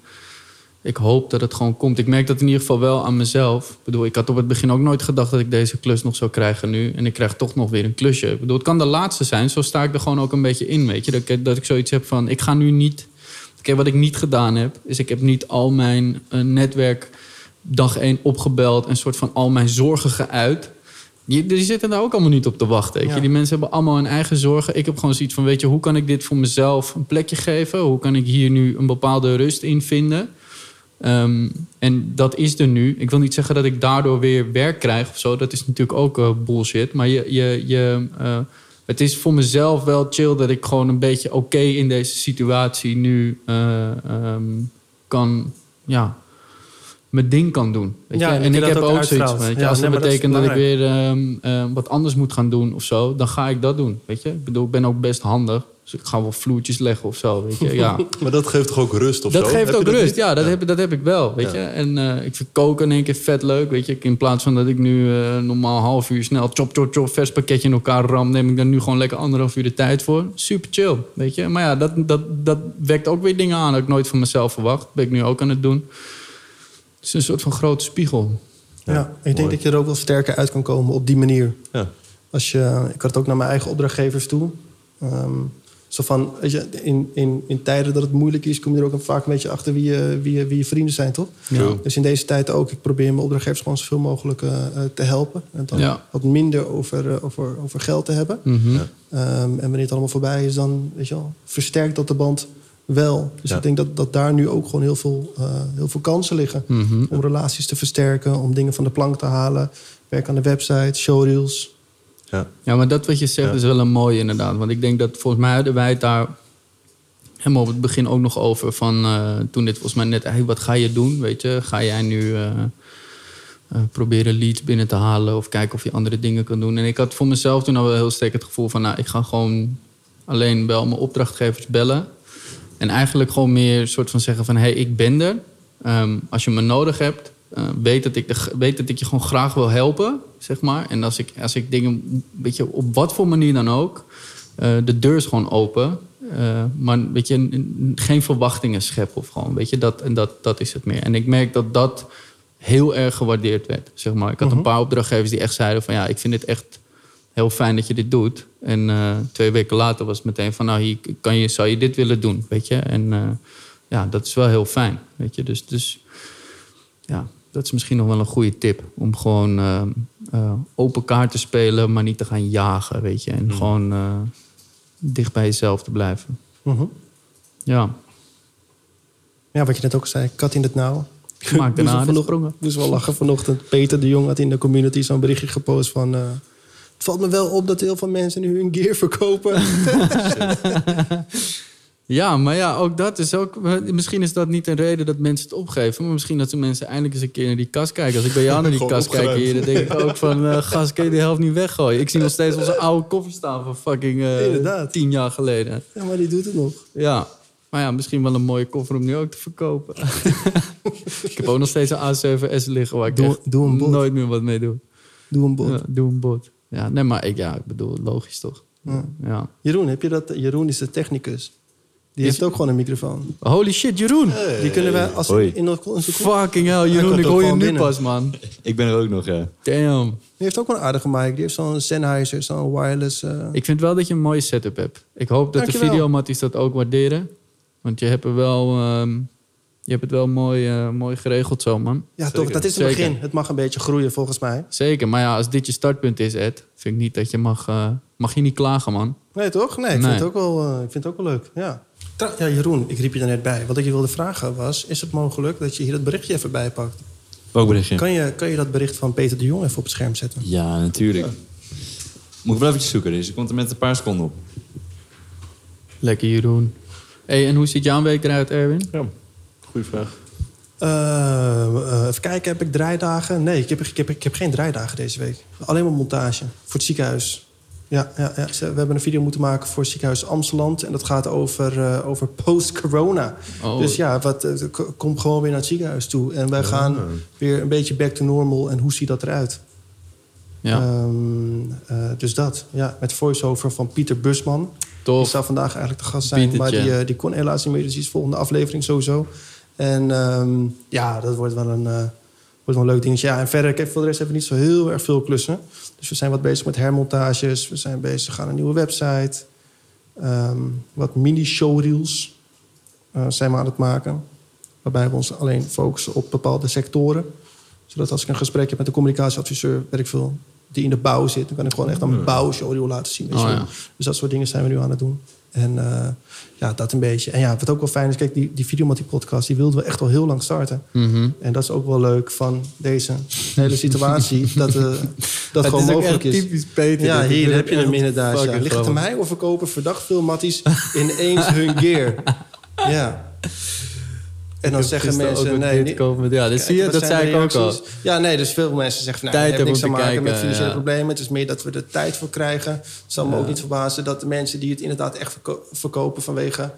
Ik hoop dat het gewoon komt. Ik merk dat in ieder geval wel aan mezelf. Ik bedoel, ik had op het begin ook nooit gedacht dat ik deze klus nog zou krijgen nu. En ik krijg toch nog weer een klusje. Ik bedoel, het kan de laatste zijn. Zo sta ik er gewoon ook een beetje in, weet je. Dat ik, dat ik zoiets heb van, ik ga nu niet... Kijk, wat ik niet gedaan heb, is ik heb niet al mijn eh, netwerk dag één opgebeld... en soort van al mijn zorgen geuit. Die, die zitten daar ook allemaal niet op te wachten. Weet je. Ja. Die mensen hebben allemaal hun eigen zorgen. Ik heb gewoon zoiets van, weet je, hoe kan ik dit voor mezelf een plekje geven? Hoe kan ik hier nu een bepaalde rust in vinden? Ehm, en dat is er nu. Ik wil niet zeggen dat ik daardoor weer werk krijg of zo. Dat is natuurlijk ook eh, bullshit. Maar je, je, je, eh, het is voor mezelf wel chill dat ik gewoon een beetje oké in deze situatie nu eh, ehm, kan, ja, mijn ding kan doen. Weet Ja, je? en ik heb ook ook zoiets weet je, Ja, als nee, dat betekent dat, ik weer ehm, eh, wat anders moet gaan doen of zo, dan ga ik dat doen. Weet je? Ik bedoel, ik ben ook best handig. Dus ik ga wel vloertjes leggen of zo. Weet je? Ja. Maar dat geeft toch ook rust of Dat zo? geeft ook dat rust. Ja, dat, Heb, dat heb ik wel. Weet Ja. je? En eh, ik vind koken in één keer vet leuk. Weet je? In plaats van dat ik nu eh, normaal half uur snel chop, chop, chop, vers pakketje in elkaar ram, neem ik daar nu gewoon lekker anderhalf uur de tijd voor. Super chill. Weet je? Maar ja, dat, dat, dat wekt ook weer dingen aan dat ik nooit van mezelf verwacht. Dat ben ik nu ook aan het doen. Het is een soort van grote spiegel. Ja, ik denk dat je er ook wel sterker uit kan komen op die manier. Ja. Als je, ik had het ook naar mijn eigen opdrachtgevers toe. Ehm, zo van, weet je, in, in, in tijden dat het moeilijk is, kom je er ook vaak een beetje achter wie je, wie je, wie je vrienden zijn, toch? Ja. Dus in deze tijd ook, ik probeer mijn opdrachtgevers gewoon zoveel mogelijk eh, eh, te helpen. En dan Ja. wat minder over, eh, over, over geld te hebben. Mhm. Ja. Ehm, en wanneer het allemaal voorbij is, dan weet je wel, versterkt dat de band wel. Dus Ja. ik denk dat, dat daar nu ook gewoon heel veel, eh, heel veel kansen liggen. Mhm. Om relaties te versterken, om dingen van de plank te halen. Werk aan de website, showreels. Ja. Ja, maar dat wat je zegt Ja. is wel een mooie inderdaad. Want ik denk dat volgens mij hadden wij het daar helemaal op het begin ook nog over. Van eh, toen dit volgens mij net, hey, wat ga je doen? Weet je, ga jij nu eh, eh, proberen leads binnen te halen of kijken of je andere dingen kan doen? En ik had voor mezelf toen al wel heel sterk het gevoel van, nou, ik ga gewoon alleen wel mijn opdrachtgevers bellen. En eigenlijk gewoon meer een soort van zeggen van, hé, hey, ik ben er. Ehm, als je me nodig hebt, weet, dat ik de, weet dat ik je gewoon graag wil helpen, zeg maar. En als ik, als ik dingen, weet je, op wat voor manier dan ook, eh, de deur is gewoon open. Eh, maar weet je, geen verwachtingen scheppen of gewoon, weet je, dat, en dat, dat is het meer. En ik merk dat dat heel erg gewaardeerd werd, zeg maar. Ik had een paar opdrachtgevers die echt zeiden van, ja, ik vind het echt heel fijn dat je dit doet. En eh, twee weken later was het meteen van, nou, hier kan je, zou je dit willen doen, weet je. En ja, dat is wel heel fijn, weet je. Dus, dus ja, dat is misschien nog wel een goede tip. Om gewoon eh, eh, open kaart te spelen, maar niet te gaan jagen, weet je. En gewoon eh, dicht bij jezelf te blijven. Mhm. Ja, Ja, wat je net ook zei, kat in het nauw. maak daarna de vanochtend- moest wel lachen vanochtend. Peter de Jong had in de community zo'n berichtje gepost van... eh, het valt me wel op dat heel veel mensen nu hun gear verkopen. Ja, maar ja, ook dat is ook... Misschien is dat niet een reden dat mensen het opgeven... maar misschien dat ze mensen eindelijk eens een keer naar die kast kijken. Als ik bij jou naar die Gewoon kast kijk hier... dan denk ik ook van... eh gast, kun je die helft niet weggooien? Ik zie nog steeds onze oude koffie staan van fucking eh, tien jaar geleden. ja, maar die doet het nog. Ja, maar ja, misschien wel een mooie koffer om nu ook te verkopen. ik heb ook nog steeds een A7S liggen waar ik Doe- echt doe een bot. nooit meer wat mee doe. Doe een bot. Ja, doe een bot. Ja, nee, maar ik, ja, ik bedoel, logisch toch? Ja. Ja. Jeroen, heb je dat? Jeroen is de technicus. Die Is- heeft ook gewoon een microfoon. Holy shit, Jeroen! Die kunnen wij als Hoi. in onze Fucking hell, Jeroen, ik hoor je nu binnen. pas, man. Ik ben er ook nog, ja. Damn. Die heeft ook wel een aardige mic. Die heeft zo'n Sennheiser, zo'n wireless. eh, Ik vind wel dat je een mooie setup hebt. Ik hoop dat Dankjewel. de videomatties dat ook waarderen. Want je hebt, er wel, ehm, je hebt het wel mooi, eh, mooi geregeld zo, man. ja, toch. Dat is het Zeker. begin. Het mag een beetje groeien volgens mij. Zeker, maar ja, als dit je startpunt is, Ed... vind ik niet dat je mag... eh, mag je niet klagen, man. Nee, toch? Nee, ik, Nee. Vind, het ook wel, ik vind het ook wel leuk. Ja. Tra- ja, Jeroen, ik riep je er net bij. Wat ik je wilde vragen was... is het mogelijk dat je hier dat berichtje even bijpakt? Welk berichtje? Kan je, kan je dat bericht van Peter de Jong even op het scherm zetten? Ja, natuurlijk. Moet ik wel eventjes zoeken, dus ik komt er met een paar seconden op. Lekker, Jeroen. hey, en hoe ziet jouw week eruit, Erwin? Ja, goede vraag. Eh, eh, even kijken, heb ik draaidagen? Nee, ik heb, ik, heb, ik heb geen draaidagen deze week. Alleen maar montage voor het ziekenhuis. Ja, ja, ja, we hebben een video moeten maken voor ziekenhuis Amsteland. En dat gaat over, eh, over post-corona. Oh. Dus ja, wat, eh, k- kom gewoon weer naar het ziekenhuis toe. En wij gaan weer een beetje back to normal. En hoe ziet dat eruit? Ja, Ehm, eh, dus dat, ja. Met voice-over van Pieter Busman. Die tof. zou vandaag eigenlijk de gast zijn. Maar die, die kon helaas niet meer. Dus die is volgende aflevering sowieso. En ehm, ja, dat wordt wel een, wordt wel een leuk dingetje. Ja, en verder, ik heb voor de rest even niet zo heel erg veel klussen. Dus we zijn wat bezig met hermontages. We zijn bezig aan een nieuwe website. Ehm, wat mini-showreels eh, zijn we aan het maken. Waarbij we ons alleen focussen op bepaalde sectoren. Zodat als ik een gesprek heb met een communicatieadviseur, weet ik veel, die in de bouw zit, dan kan ik gewoon echt aan mijn bouwshowreel laten zien. Oh, ja. Dus dat soort dingen zijn we nu aan het doen. En eh, ja, dat een beetje. En ja, wat ook wel fijn is, kijk, die, die Videomatie podcast, die wilden we echt al heel lang starten. Mhm. En dat is ook wel leuk van deze hele situatie, dat, eh, dat gewoon is mogelijk is. typisch Peter. Ja, hier heb je hem inderdaad. Ja. Ligt het aan mij of verkopen verdacht veel matties ineens hun gear? Ja. En dan zeggen mensen, nee, dit niet- komen. Ja, dat zie je, dat zei ik ook al. Ja, nee, dus veel mensen zeggen nou, Tijd heeft niks te maken met financiële problemen. Het is meer dat we er tijd voor krijgen. Het zal me ook niet verbazen dat de mensen die het inderdaad echt verko- verkopen vanwege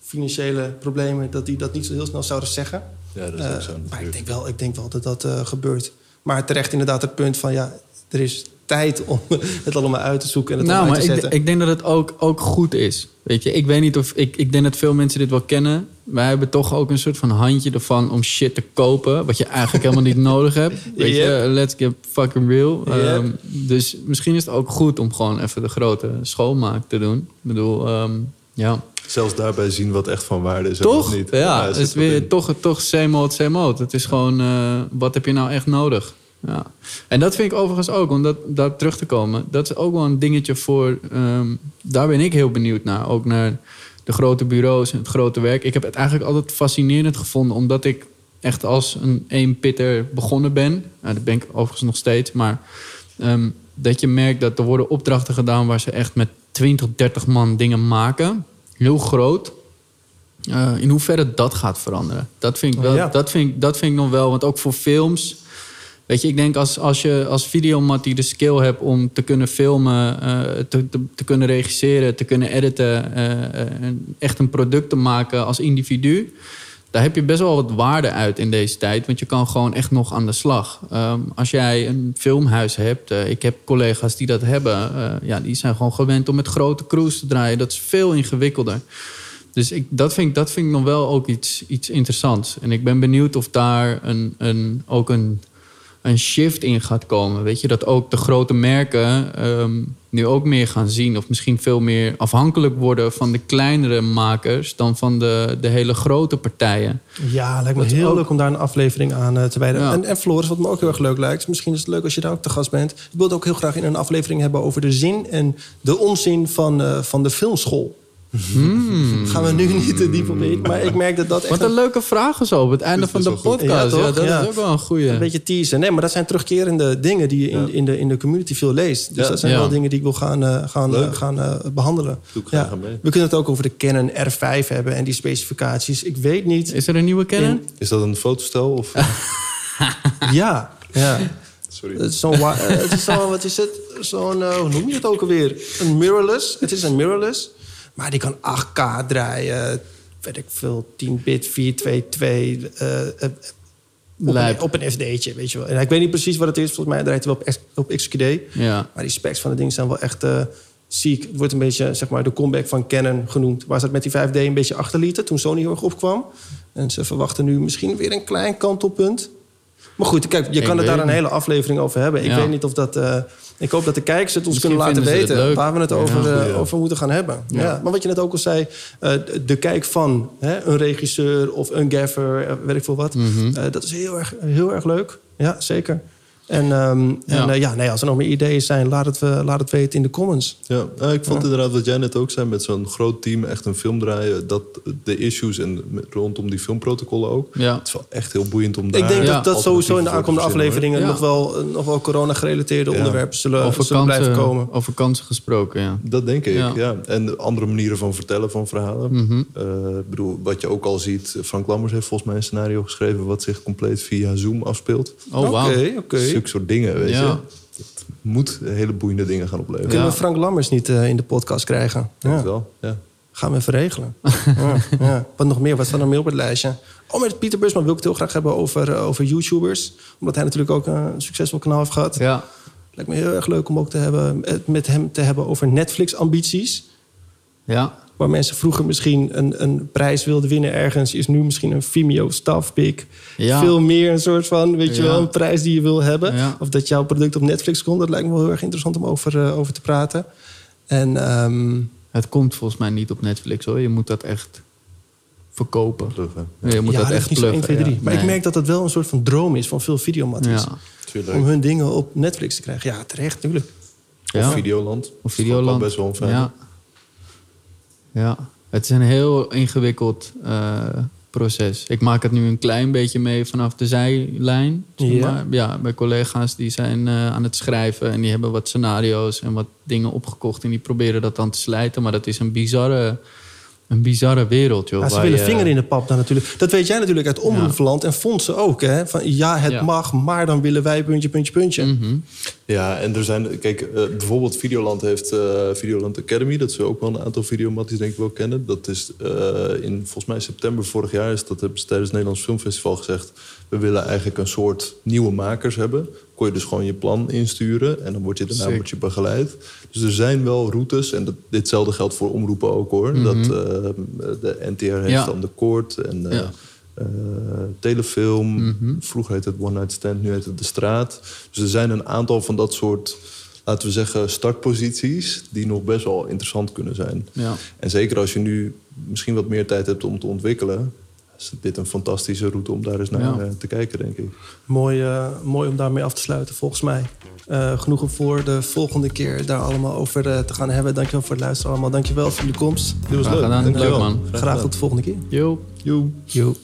financiële problemen, dat die dat niet zo heel snel zouden zeggen. Ja, dat is Eh, ook zo maar ik denk, wel, ik denk wel dat dat eh, gebeurt. Maar terecht inderdaad het punt van, ja, er is tijd om het allemaal uit te zoeken en het Nou, online maar te ik, zetten. ik denk dat het ook, ook goed is. Weet je, ik weet niet of... Ik, ik denk dat veel mensen dit wel kennen. Wij hebben toch ook een soort van handje ervan om shit te kopen... wat je eigenlijk helemaal niet nodig hebt. Weet je, Yep. let's get fucking real. Yep. Ehm, dus misschien is het ook goed om gewoon even de grote schoonmaak te doen. Ik bedoel, ehm, ja... Zelfs daarbij zien wat echt van waarde is. en Toch? wat niet. Ja, er het is weer in. toch, toch same old, same old. Het is gewoon, eh, wat heb je nou echt nodig? Ja. En dat vind ik overigens ook, om dat, daar terug te komen. Dat is ook wel een dingetje voor... ehm, daar ben ik heel benieuwd naar. Ook naar de grote bureaus en het grote werk. Ik heb het eigenlijk altijd fascinerend gevonden... omdat ik echt als een eenpitter begonnen ben. Nou, dat ben ik overigens nog steeds. Maar ehm, dat je merkt dat er worden opdrachten gedaan... waar ze echt met 20, 30 man dingen maken. Heel groot. Eh, in hoeverre dat gaat veranderen. Dat vind ik, wel, Ja. dat vind, ik- dat vind ik nog wel. Want ook voor films. Weet je, ik denk als, als je als videomat die de skill hebt om te kunnen filmen, eh, te, te, kunnen regisseren, te kunnen editen, en echt een product te maken als individu. Daar heb je best wel wat waarde uit in deze tijd. Want je kan gewoon echt nog aan de slag. Ehm, als jij een filmhuis hebt. ik heb collega's die dat hebben. ja, die zijn gewoon gewend om met grote crews te draaien. Dat is veel ingewikkelder. Dus ik, dat, vind dat vind ik nog wel ook iets, iets interessants. En ik ben benieuwd of daar een, een, ook een, een shift in gaat komen. Weet je, dat ook de grote merken ehm, nu ook meer gaan zien. Of misschien veel meer afhankelijk worden van de kleinere makers dan van de, de hele grote partijen. Ja, lijkt me Dat heel ook- leuk om daar een aflevering aan eh, te wijden. Ja. En, en Floris, wat me ook heel erg leuk lijkt... misschien is het leuk als je daar ook te gast bent. Ik wil het ook heel graag in een aflevering hebben... over de zin en de onzin van, eh, van de filmschool. Gaan we nu niet te diep op in. Maar ik merk dat dat echt Wat een leuke vragen zo op het einde van de podcast. Ja, Ja, dat Ja. is ook wel een goeie. een beetje teasen. Nee, maar dat zijn terugkerende dingen die je in, in, de, in de community veel leest. Dus Ja. dat zijn Ja. wel dingen die ik wil gaan, eh, gaan, eh, gaan eh, behandelen. Doe ik graag aan mee. We kunnen het ook over de Canon R5 hebben en die specificaties. Ik weet niet. Is er een nieuwe Canon? In- Is dat een fotostel? Of... Ja, ja. Sorry. Het is zo'n, wat is het? Zo'n, hoe noem je het ook alweer? Een mirrorless. Het is een mirrorless. Maar die kan 8K draaien. Weet ik veel, 10-bit, 422. eh, eh, op, een, op een FD'tje, weet je wel. En ik weet niet precies wat het is. Volgens mij draait hij wel op, op XQD. Ja. Maar die specs van het ding zijn wel echt eh, ziek. Het wordt een beetje zeg maar, de comeback van Canon genoemd. Waar ze het met die 5D een beetje achterlieten toen Sony heel erg opkwam. En ze verwachten nu misschien weer een klein kantelpunt. Maar goed, kijk, je Ik kan het daar een hele aflevering over hebben. Ik Ja. weet niet of dat... eh, ik hoop dat de kijkers het ons Misschien kunnen laten weten... waar we het over, eh, over moeten gaan hebben. Ja. Ja. Maar wat je net ook al zei... eh, de kijk van hè, een regisseur of een gaffer, weet ik veel wat... Mhm. dat is heel erg, heel erg leuk. Ja, zeker. En, ehm, en Ja. eh, ja, nee, als er nog meer ideeën zijn, laat het, we- laat het weten in de comments. Ja, nou, ik vond inderdaad wat jij net ook zei met zo'n groot team, echt een film draaien, dat de issues en rondom die filmprotocollen ook. Ja. Het is wel echt heel boeiend om daar. ik denk Ja. dat dat sowieso in de aankomende afleveringen Ja. nog wel, eh, nog wel corona-gerelateerde Ja. onderwerpen zullen, Over, zullen blijven komen. over kansen gesproken, ja. Dat denk ik, Ja. ja. En andere manieren van vertellen van verhalen. Eh, ik bedoel, wat je ook al ziet, Frank Lammers heeft volgens mij een scenario geschreven wat zich compleet via Zoom afspeelt. Oh, wauw. Oké, oké. Zulke soort dingen, weet Ja. je. Dat moet hele boeiende dingen gaan opleveren. Kunnen Ja. we Frank Lammers niet eh, in de podcast krijgen? Het wel, ja. Gaan we even regelen. ja, ja. Wat nog meer? Wat staat er meer op het lijstje? Oh, met Pieter Busman wil ik het heel graag hebben over, eh, over YouTubers. Omdat hij natuurlijk ook een succesvol kanaal heeft gehad. Ja. Lijkt me heel erg leuk om ook te hebben, met hem te hebben over Netflix-ambities. Ja. Waar mensen vroeger misschien een, een prijs wilden winnen ergens... is nu misschien een Vimeo staffpick. Ja. Veel meer een soort van, weet je Ja. wel, een prijs die je wil hebben. Ja. Of dat jouw product op Netflix komt. Dat lijkt me wel heel erg interessant om over, eh, over te praten. En ehm, Het komt volgens mij niet op Netflix hoor. Je moet dat echt verkopen. Pluggen. Je moet ja, dat echt niet zo 1, pluggen. 2, 3. ja. Maar ik merk dat dat wel een soort van droom is van veel. Tuurlijk. Om hun dingen op Netflix te krijgen. Ja, terecht, natuurlijk. Of Ja. Videoland. Of Dat is ook Videoland. wel best wel een. Ja. Ja, het is een heel ingewikkeld eh, proces. Ik maak het nu een klein beetje mee vanaf de zijlijn. zeg Ja. maar. ja bij collega's die zijn eh, aan het schrijven en die hebben wat scenario's en wat dingen opgekocht en die proberen dat dan te slijten. Maar dat is een bizarre, een bizarre wereld, joh. Ja, ze willen je- vinger in de pap dan natuurlijk. Dat weet jij natuurlijk uit omroepland en fondsen ook. Hè? Van, ja, het Ja. mag, maar dan willen wij puntje, puntje, puntje. Mhm. Ja, en er zijn, kijk, eh, bijvoorbeeld Videoland heeft eh, Videoland Academy. Dat ze ook wel een aantal videomatties denk ik wel kennen. Dat is eh, in, volgens mij september vorig jaar, is dat hebben ze tijdens het Nederlands Filmfestival gezegd. We willen eigenlijk een soort nieuwe makers hebben. Kon je dus gewoon je plan insturen en dan word je daarna word je begeleid. Dus er zijn wel routes en dat, ditzelfde geldt voor omroepen ook hoor. Mhm. Dat eh, de NTR heeft Ja. dan de Koord en eh, Ja. eh, telefilm. Mhm. Vroeger heette het One Night Stand, nu heet het De Straat. Dus er zijn een aantal van dat soort, laten we zeggen, startposities... die nog best wel interessant kunnen zijn. Ja. En zeker als je nu misschien wat meer tijd hebt om te ontwikkelen... is dit een fantastische route om daar eens naar Ja. eh, te kijken, denk ik. Mooi, eh, mooi om daarmee af te sluiten, volgens mij. Eh, genoegen voor de volgende keer daar allemaal over te gaan hebben. Dankjewel voor het luisteren allemaal. Dankjewel voor jullie komst. Dit was Graag leuk. gedaan. Dankjewel. Leuk, man. Graag tot de volgende keer. Yo. Joe. Yo.